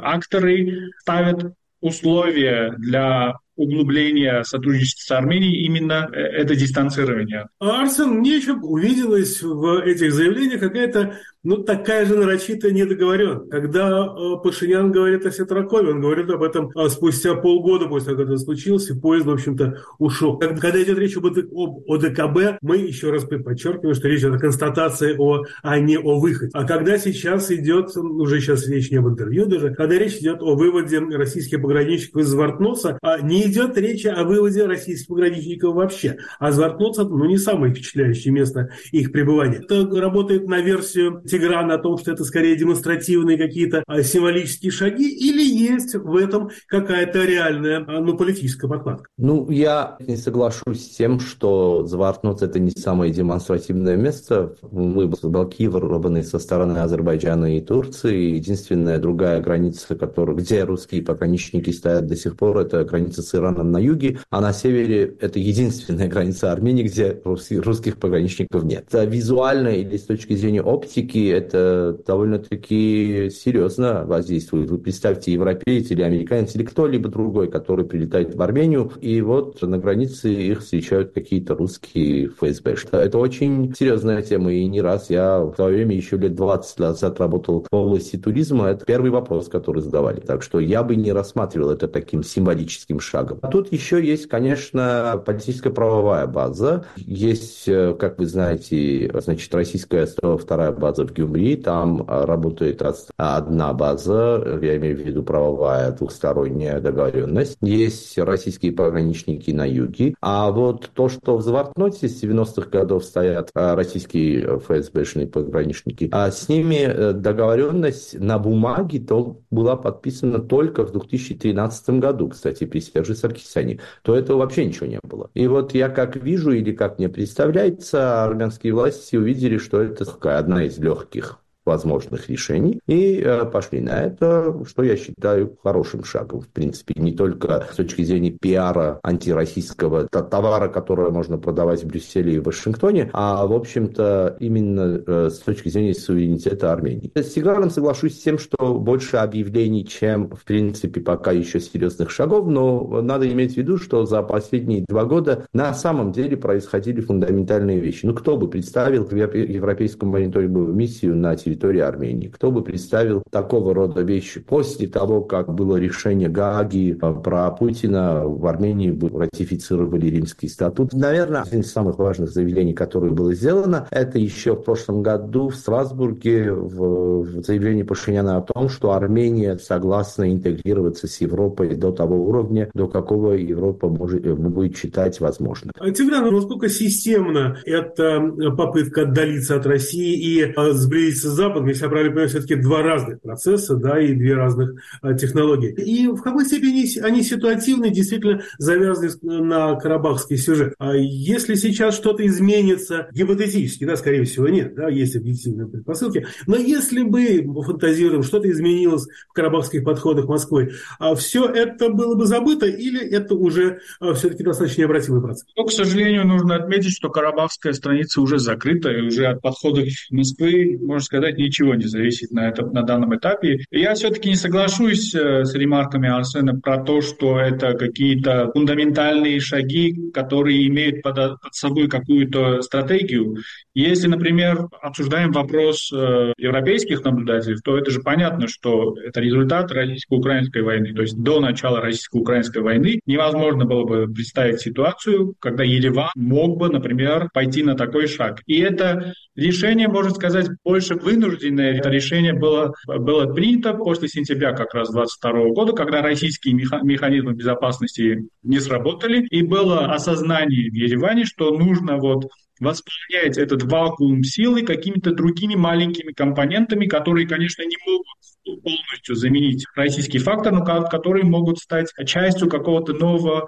акторы ставят условия для углубления сотрудничества с Арменией именно э, это дистанцирование. А, Арсен, мне еще увиделось в этих заявлениях какая-то ну, такая же нарочитая недоговоренность. Когда э, Пашинян говорит о Сетракове, он говорит об этом э, спустя полгода после того, как это случилось, и поезд, в общем-то, ушел. Когда идет речь об, ОДКБ, мы еще раз подчеркиваем, что речь идет о констатации, о, а не о выходе. А когда сейчас идет, уже сейчас речь не об интервью даже, когда речь идет о выводе российских пограничников из Звартноса, а не идет речь о выводе российских пограничников вообще. А Звартноса, ну, не самое впечатляющее место их пребывания. Это работает на версию Тиграна о том, что это скорее демонстративные какие-то а, символические шаги, или есть в этом какая-то реальная а, ну, политическая подкладка? Ну, я не соглашусь с тем, что Звартнуц – это не самое демонстративное место. Мы блокированы со стороны Азербайджана и Турции. Единственная другая граница, которая, где русские пограничники стоят до сих пор, это граница с Ираном на юге, а на севере это единственная граница Армении, где русских пограничников нет. Визуально или с точки зрения оптики это довольно-таки серьезно воздействует. Вы представьте, европеец или американец или кто-либо другой, который прилетает в Армению, и вот на границе их встречают какие-то русские ФСБ. Это очень серьезная тема, и не раз я в свое время еще лет 20 назад работал в области туризма, это первый вопрос, который задавали. Так что я бы не рассматривал это таким символическим шагом. А тут еще есть, конечно, политическая правовая база. Есть, э, как вы знаете, значит, российская вторая база в Гюмри, там работает одна база, я имею в виду правовая двухсторонняя договоренность. Есть российские пограничники на юге. А вот то, что в Завартноте с 90-х годов стоят а, российские ФСБшные пограничники, а с ними э, договоренность на бумаге то была подписана только в 2013 году, кстати, при Серже Саркисяне. То этого вообще ничего не было. И вот я как вижу или как мне представляется, армянские власти увидели, что это одна из легких легких возможных решений и э, пошли на это, что я считаю хорошим шагом. В принципе, не только с точки зрения пиара антироссийского товара, который можно продавать в Брюсселе и в Вашингтоне, а, в общем-то, именно э, с точки зрения суверенитета Армении. С Сигаром соглашусь с тем, что больше объявлений, чем, в принципе, пока еще серьезных шагов, но надо иметь в виду, что за последние два года на самом деле происходили фундаментальные вещи. Ну, кто бы представил Европейскую мониторинговую миссию на территории территории Армении. Кто бы представил такого рода вещи после того, как было решение Гааги э, про Путина, в Армении ратифицировали Римский статут. Наверное, один из самых важных заявлений, которое было сделано, это еще в прошлом году в Страсбурге в, в заявлении Пашиняна о том, что Армения согласна интегрироваться с Европой до того уровня, до какого Европа может, э, будет считать возможным. Тигран, насколько системно эта попытка отдалиться от России и э, сблизиться с Западом, если я правильно понимаю, все-таки два разных процесса, да, и две разных а, технологии. И в какой степени они ситуативны, действительно завязаны на карабахский сюжет. А если сейчас что-то изменится, гипотетически, да, скорее всего, нет, да, есть объективные предпосылки, но если бы, фантазируем, что-то изменилось в карабахских подходах Москвы, а все это было бы забыто или это уже а, все-таки достаточно необратимый процесс? Ну, к сожалению, нужно отметить, что карабахская страница уже закрыта, и уже от подходов Москвы, можно сказать, сказать, ничего не зависит на, этом, на данном этапе. Я все-таки не соглашусь э, с ремарками Арсена про то, что это какие-то фундаментальные шаги, которые имеют под, под собой какую-то стратегию. Если, например, обсуждаем вопрос э, европейских наблюдателей, то это же понятно, что это результат российско-украинской войны. То есть до начала российско-украинской войны невозможно было бы представить ситуацию, когда Ереван мог бы, например, пойти на такой шаг. И это решение, можно сказать, больше вынужденное. Это решение было, было принято после сентября как раз 22 года, когда российские механизмы безопасности не сработали, и было осознание в Ереване, что нужно вот восполнять этот вакуум силы какими-то другими маленькими компонентами, которые, конечно, не могут полностью заменить российский фактор, но которые могут стать частью какого-то нового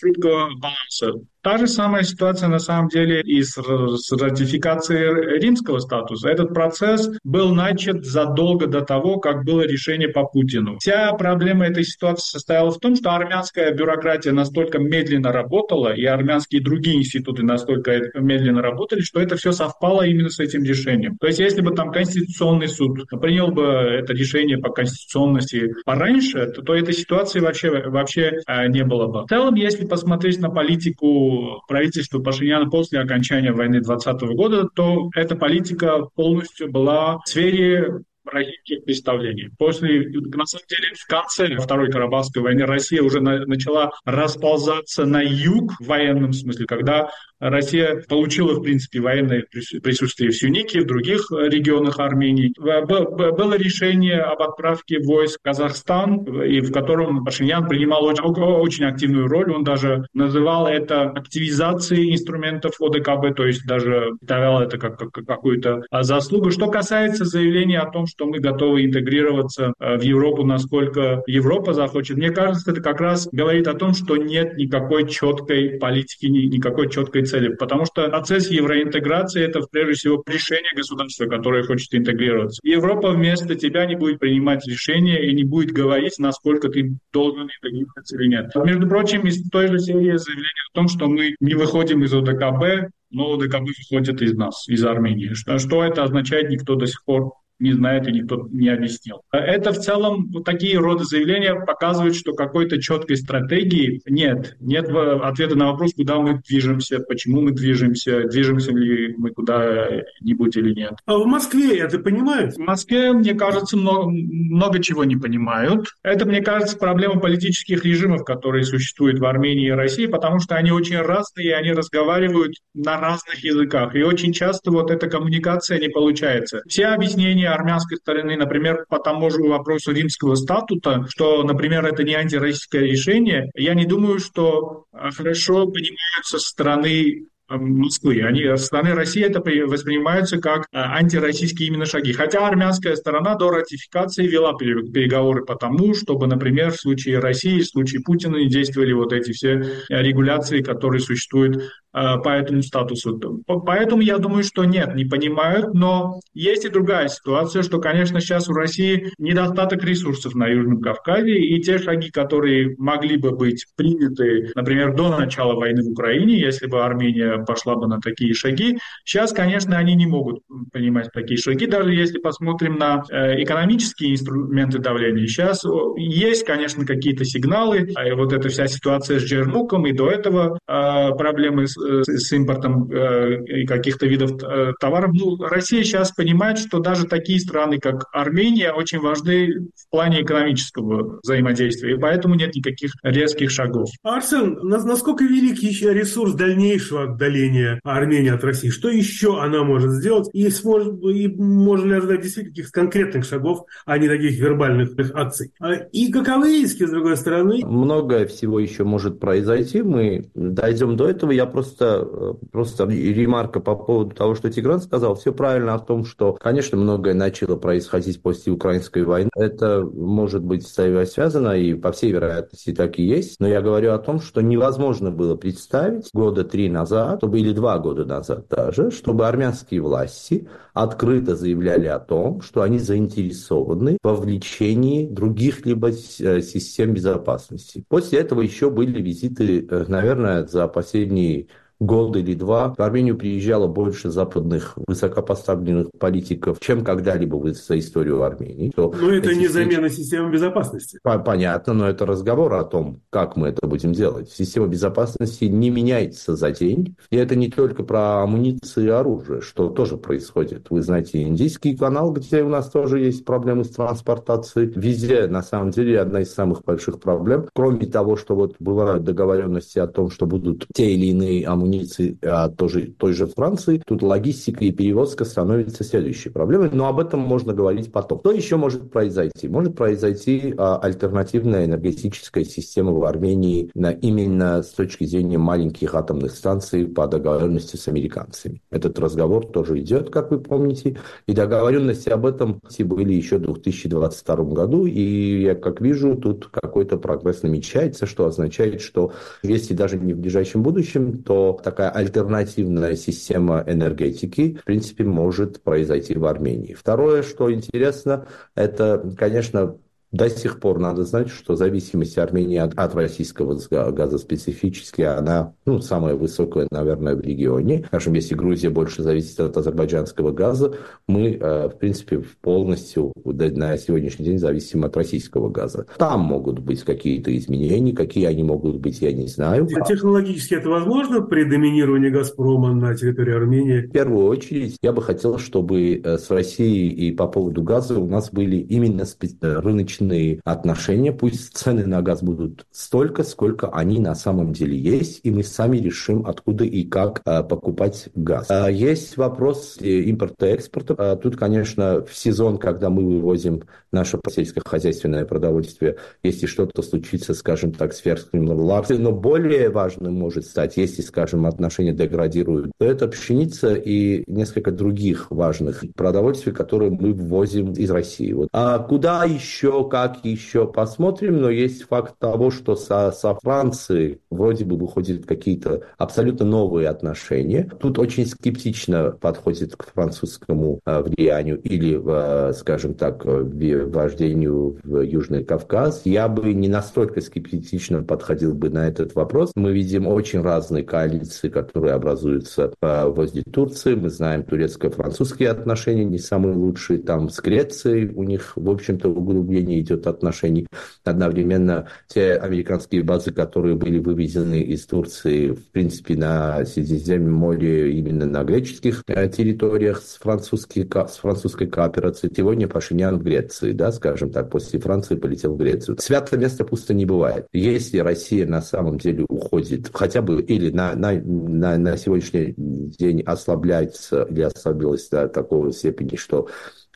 хрупкого а, баланса. Та же самая ситуация на самом деле и с, с ратификацией римского статуса. Этот процесс был начат задолго до того, как было решение по Путину. Вся проблема этой ситуации состояла в том, что армянская бюрократия настолько медленно работала, и армянские другие институты настолько медленно работали, что это все совпало именно с этим решением. То есть если бы там Конституционный суд принял бы это решение по конституционности пораньше, то, то этой ситуации вообще, вообще э, не было бы. В целом, если посмотреть на политику правительства Пашиняна после окончания войны 2020 года, то эта политика полностью была в сфере российских представлений. После, на самом деле, в конце Второй Карабахской войны Россия уже на, начала расползаться на юг в военном смысле, когда Россия получила, в принципе, военное присутствие в Сюнике, в других э, регионах Армении. Было решение об отправке войск в Казахстан, и в котором Пашинян принимал очень, активную роль. Он даже называл это активизацией инструментов ОДКБ, то есть даже ставил это как, как какую-то а, заслугу. Что касается заявления о том, что мы готовы интегрироваться э, в Европу, насколько Европа захочет, мне кажется, это как раз говорит о том, что нет никакой четкой политики, никакой четкой цели, потому что процесс евроинтеграции – это, прежде всего, решение государства, которое хочет интегрироваться. Европа вместо тебя не будет принимать решения и не будет говорить, насколько ты должен интегрироваться или нет. Между прочим, из той же серии заявлений о том, что мы не выходим из ОДКБ, но ОДКБ выходит из нас, из Армении. Что, что это означает, никто до сих пор не знает и никто не объяснил. Это в целом вот такие роды заявления показывают, что какой-то четкой стратегии нет. Нет ответа на вопрос, куда мы движемся, почему мы движемся, движемся ли мы куда-нибудь или нет. А в Москве это понимают? В Москве, мне кажется, много, много чего не понимают. Это, мне кажется, проблема политических режимов, которые существуют в Армении и России, потому что они очень разные, и они разговаривают на разных языках. И очень часто вот эта коммуникация не получается. Все объяснения армянской стороны, например, по тому же вопросу римского статута, что, например, это не антироссийское решение, я не думаю, что а, хорошо понимаются стороны Москвы. Они со стороны России это воспринимаются как антироссийские именно шаги. Хотя армянская сторона до ратификации вела переговоры по тому, чтобы, например, в случае России, в случае Путина не действовали вот эти все регуляции, которые существуют Э, по этому статусу. Поэтому я думаю, что нет, не понимают, но есть и другая ситуация, что, конечно, сейчас у России недостаток ресурсов на Южном Кавказе, и те шаги, которые могли бы быть приняты, например, до начала войны в Украине, если бы Армения пошла бы на такие шаги, сейчас, конечно, они не могут принимать такие шаги, даже если посмотрим на э, экономические инструменты давления. Сейчас есть, конечно, какие-то сигналы, а вот эта вся ситуация с Джермуком и до этого э, проблемы с Э, с импортом э, каких-то видов э, товаров. Ну, Россия сейчас понимает, что даже такие страны, как Армения, очень важны в плане экономического взаимодействия, и поэтому нет никаких резких шагов. Арсен, насколько велик еще ресурс дальнейшего отдаления Армении от России? Что еще она может сделать? И, сможет, и можно ли ожидать действительно каких-то конкретных шагов, а не таких вербальных акций? А, и каковы риски, с другой стороны? Многое всего еще может произойти. Мы дойдем до этого. Я просто просто, просто ремарка по поводу того, что Тигран сказал. Все правильно о том, что, конечно, многое начало происходить после украинской войны. Это может быть связано, и по всей вероятности так и есть. Но я говорю о том, что невозможно было представить года три назад, чтобы, или два года назад даже, чтобы армянские власти открыто заявляли о том, что они заинтересованы в вовлечении других либо э, систем безопасности. После этого еще были визиты, э, наверное, за последние год или два в Армению приезжало больше западных высокопоставленных политиков, чем когда-либо за историю Армении. но это не замена системы безопасности. Понятно, но это разговор о том, как мы это будем делать. Система безопасности не меняется за день. И это не только про амуницию и оружие, что тоже происходит. Вы знаете, индийский канал, где у нас тоже есть проблемы с транспортацией. Везде, на самом деле, одна из самых больших проблем. Кроме того, что вот бывают договоренности о том, что будут те или иные амуниции амуниции а тоже, той же Франции, тут логистика и перевозка становится следующей проблемой, но об этом можно говорить потом. Что еще может произойти? Может произойти а, альтернативная энергетическая система в Армении на, именно с точки зрения маленьких атомных станций по договоренности с американцами. Этот разговор тоже идет, как вы помните, и договоренности об этом были еще в 2022 году, и я как вижу, тут какой-то прогресс намечается, что означает, что если даже не в ближайшем будущем, то такая альтернативная система энергетики, в принципе, может произойти в Армении. Второе, что интересно, это, конечно, до сих пор надо знать, что зависимость Армении от, от российского газа специфически, она ну, самая высокая, наверное, в регионе. Скажем, если Грузия больше зависит от азербайджанского газа, мы, э, в принципе, полностью на сегодняшний день зависим от российского газа. Там могут быть какие-то изменения, какие они могут быть, я не знаю. Технологически это возможно при доминировании «Газпрома» на территории Армении? В первую очередь, я бы хотел, чтобы э, с Россией и по поводу газа у нас были именно э, рыночные рыночные отношения, пусть цены на газ будут столько, сколько они на самом деле есть, и мы сами решим, откуда и как а, покупать газ. А, есть вопрос импорта и экспорта. А, тут, конечно, в сезон, когда мы вывозим наше сельскохозяйственное продовольствие, если что-то случится, скажем так, с верхним ларцем, но более важным может стать, если, скажем, отношения деградируют, то это пшеница и несколько других важных продовольствий, которые мы ввозим из России. Вот. А куда еще, как еще посмотрим, но есть факт того, что со, со Францией вроде бы выходят какие-то абсолютно новые отношения. Тут очень скептично подходит к французскому э, влиянию или, э, скажем так, вождению в Южный Кавказ. Я бы не настолько скептично подходил бы на этот вопрос. Мы видим очень разные коалиции, которые образуются возле Турции. Мы знаем турецко-французские отношения не самые лучшие. Там с Грецией у них, в общем-то, углубление идет отношений. Одновременно те американские базы, которые были вывезены из Турции, в принципе, на Средиземном море, именно на греческих э, территориях с, французской, с французской кооперацией. Сегодня Пашинян в Греции, да, скажем так, после Франции полетел в Грецию. Святое место пусто не бывает. Если Россия на самом деле уходит, хотя бы или на, на, на, на сегодняшний день ослабляется или ослабилась до такого степени, что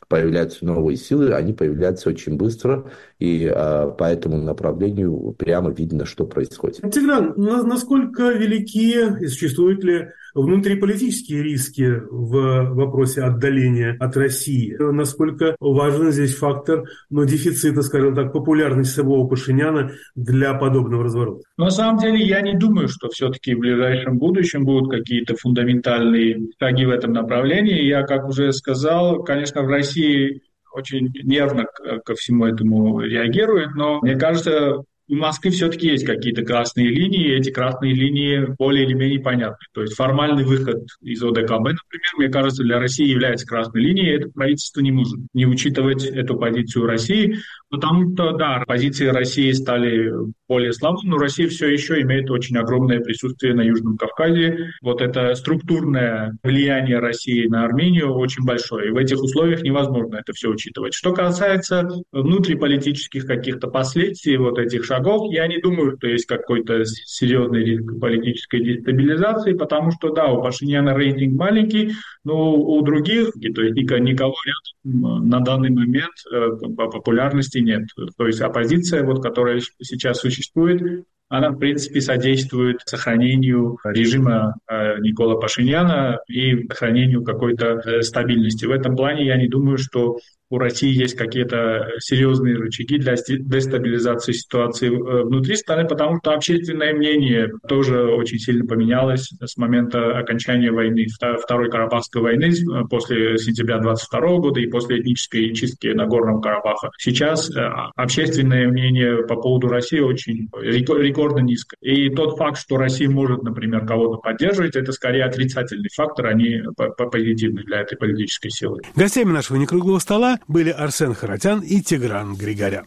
появляются новые силы, они появляются очень быстро, и а, по этому направлению прямо видно, что происходит. Тигран, насколько велики и существуют ли внутриполитические риски в вопросе отдаления от России? Насколько важен здесь фактор ну, дефицита, скажем так, популярности самого Пашиняна для подобного разворота? На самом деле я не думаю, что все-таки в ближайшем будущем будут какие-то фундаментальные шаги в этом направлении. Я, как уже сказал, конечно, в России очень нервно ко всему этому реагирует, но мне кажется, у Москвы все-таки есть какие-то красные линии, и эти красные линии более или менее понятны. То есть формальный выход из ОДКБ, например, мне кажется, для России является красной линией, это правительство не может не учитывать эту позицию России, что, да, позиции России стали более слабыми, но Россия все еще имеет очень огромное присутствие на Южном Кавказе. Вот это структурное влияние России на Армению очень большое, и в этих условиях невозможно это все учитывать. Что касается внутриполитических каких-то последствий вот этих шагов, я не думаю, что есть какой-то серьезный риск политической дестабилизации, потому что, да, у Пашиняна рейтинг маленький, но у других, то есть никого рядом на данный момент э, по популярности нет. То есть оппозиция, вот, которая сейчас существует, она, в принципе, содействует сохранению режима э, Никола Пашиняна и сохранению какой-то э, стабильности. В этом плане я не думаю, что у России есть какие-то серьезные рычаги для дестабилизации ситуации э, внутри страны, потому что общественное мнение тоже очень сильно поменялось с момента окончания войны, Второй Карабахской войны после сентября 22 года и после этнической чистки на Горном Карабаха. Сейчас общественное мнение по поводу России очень рекордно низко. И тот факт, что Россия может, например, кого-то поддерживать, это скорее отрицательный фактор, а не позитивный для этой политической силы. Гостями нашего некруглого стола были Арсен Харатян и Тигран Григорян.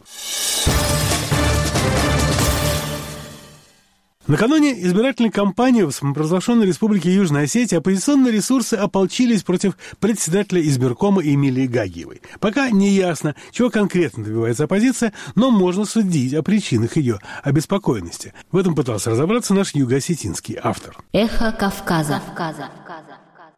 Накануне избирательной кампании в самопровозглашенной республике Южная Осетия оппозиционные ресурсы ополчились против председателя избиркома Эмилии Гагиевой. Пока не ясно, чего конкретно добивается оппозиция, но можно судить о причинах ее обеспокоенности. В этом пытался разобраться наш юго-осетинский автор. Эхо Кавказа. Кавказа.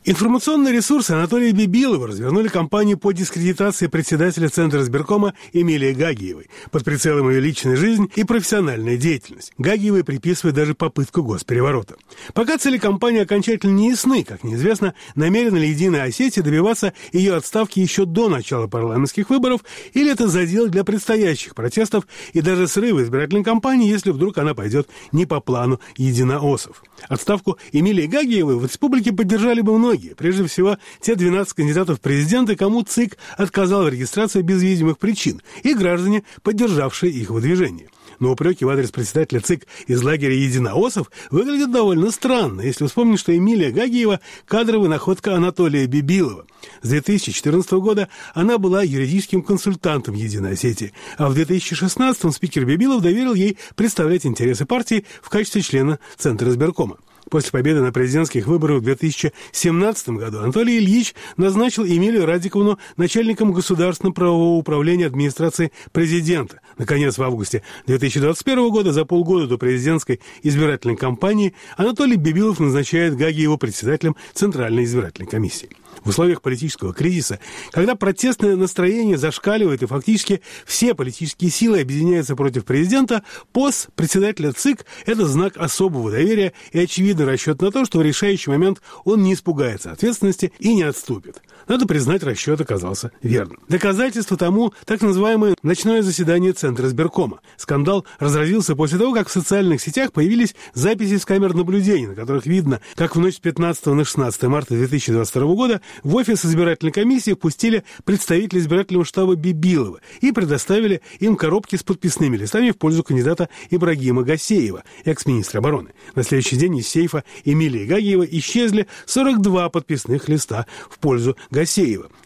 Информационные ресурсы Анатолия Бибилова развернули кампанию по дискредитации председателя Центра избиркома Эмилии Гагиевой под прицелом ее личной жизни и профессиональная деятельность. Гагиевой приписывает даже попытку госпереворота. Пока цели кампании окончательно не ясны, как неизвестно, намерена ли Единая Осетия добиваться ее отставки еще до начала парламентских выборов, или это задел для предстоящих протестов и даже срыва избирательной кампании, если вдруг она пойдет не по плану единоосов. Отставку Эмилии Гагиевой в республике поддержали бы многие прежде всего те 12 кандидатов в президенты, кому ЦИК отказал в регистрации без видимых причин, и граждане, поддержавшие их выдвижение. Но упреки в адрес председателя ЦИК из лагеря единоосов выглядят довольно странно, если вспомнить, что Эмилия Гагиева – кадровая находка Анатолия Бибилова. С 2014 года она была юридическим консультантом Единой Осетии, а в 2016 спикер Бибилов доверил ей представлять интересы партии в качестве члена Центра избиркома. После победы на президентских выборах в 2017 году Анатолий Ильич назначил Эмилию Радиковну начальником государственного правового управления администрации президента. Наконец, в августе 2021 года, за полгода до президентской избирательной кампании, Анатолий Бибилов назначает Гаги его председателем Центральной избирательной комиссии в условиях политического кризиса, когда протестное настроение зашкаливает и фактически все политические силы объединяются против президента, пост председателя ЦИК – это знак особого доверия и очевидный расчет на то, что в решающий момент он не испугается ответственности и не отступит. Надо признать, расчет оказался верным. Доказательство тому так называемое ночное заседание Центра избиркома. Скандал разразился после того, как в социальных сетях появились записи с камер наблюдения, на которых видно, как в ночь с 15 на 16 марта 2022 года в офис избирательной комиссии впустили представителей избирательного штаба Бибилова и предоставили им коробки с подписными листами в пользу кандидата Ибрагима Гасеева, экс-министра обороны. На следующий день из сейфа Эмилии Гагиева исчезли 42 подписных листа в пользу Гасеева.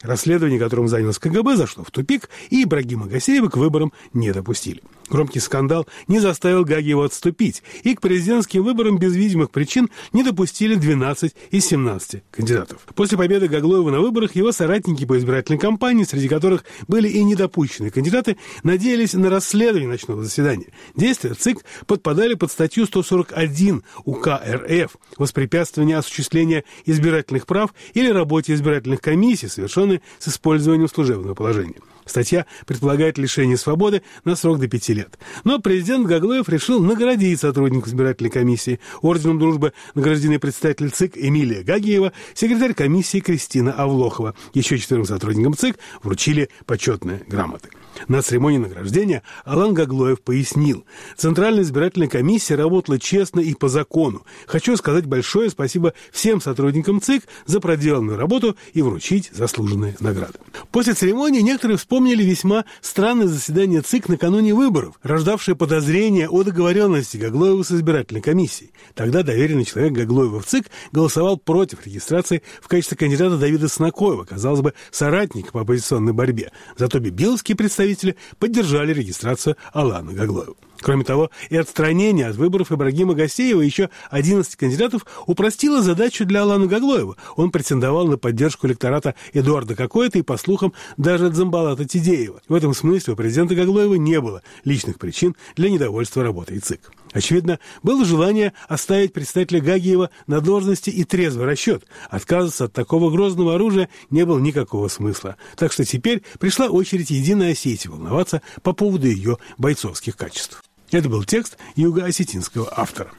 Расследование, которым занялось КГБ, зашло в тупик, и Ибрагима Гасеева к выборам не допустили. Громкий скандал не заставил Гагиева отступить, и к президентским выборам без видимых причин не допустили 12 из 17 кандидатов. После победы Гаглоева на выборах его соратники по избирательной кампании, среди которых были и недопущенные кандидаты, надеялись на расследование ночного заседания. Действия ЦИК подпадали под статью 141 УК РФ «Воспрепятствование осуществления избирательных прав или работе избирательных комиссий, совершенной с использованием служебного положения». Статья предполагает лишение свободы на срок до пяти лет. Но президент Гаглоев решил наградить сотрудников избирательной комиссии. Орденом дружбы награждены представитель ЦИК Эмилия Гагиева, секретарь комиссии Кристина Авлохова. Еще четырем сотрудникам ЦИК вручили почетные грамоты. На церемонии награждения Алан Гаглоев пояснил, Центральная избирательная комиссия работала честно и по закону. Хочу сказать большое спасибо всем сотрудникам ЦИК за проделанную работу и вручить заслуженные награды. После церемонии некоторые вспомнили весьма странное заседание ЦИК накануне выборов, рождавшее подозрения о договоренности Гаглоева с избирательной комиссией. Тогда доверенный человек Гаглоева в ЦИК голосовал против регистрации в качестве кандидата Давида Снакоева, казалось бы, соратник по оппозиционной борьбе. Зато бибиловские представители поддержали регистрацию Алана Гаглоева. Кроме того, и отстранение от выборов Ибрагима Гасеева и еще 11 кандидатов упростило задачу для Алана Гаглоева. Он претендовал на поддержку электората Эдуарда Кокоэта и, по слухам, даже от Замбалата Тидеева. В этом смысле у президента Гаглоева не было личных причин для недовольства работой ЦИК. Очевидно, было желание оставить представителя Гагиева на должности и трезвый расчет. Отказываться от такого грозного оружия не было никакого смысла. Так что теперь пришла очередь Единой Осетии волноваться по поводу ее бойцовских качеств. Это был текст юго-осетинского автора.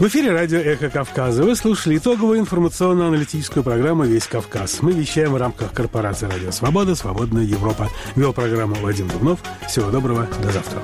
В эфире радио «Эхо Кавказа». Вы слушали итоговую информационно-аналитическую программу «Весь Кавказ». Мы вещаем в рамках корпорации «Радио Свобода», «Свободная Европа». Вел программу Вадим Дубнов. Всего доброго. До завтра.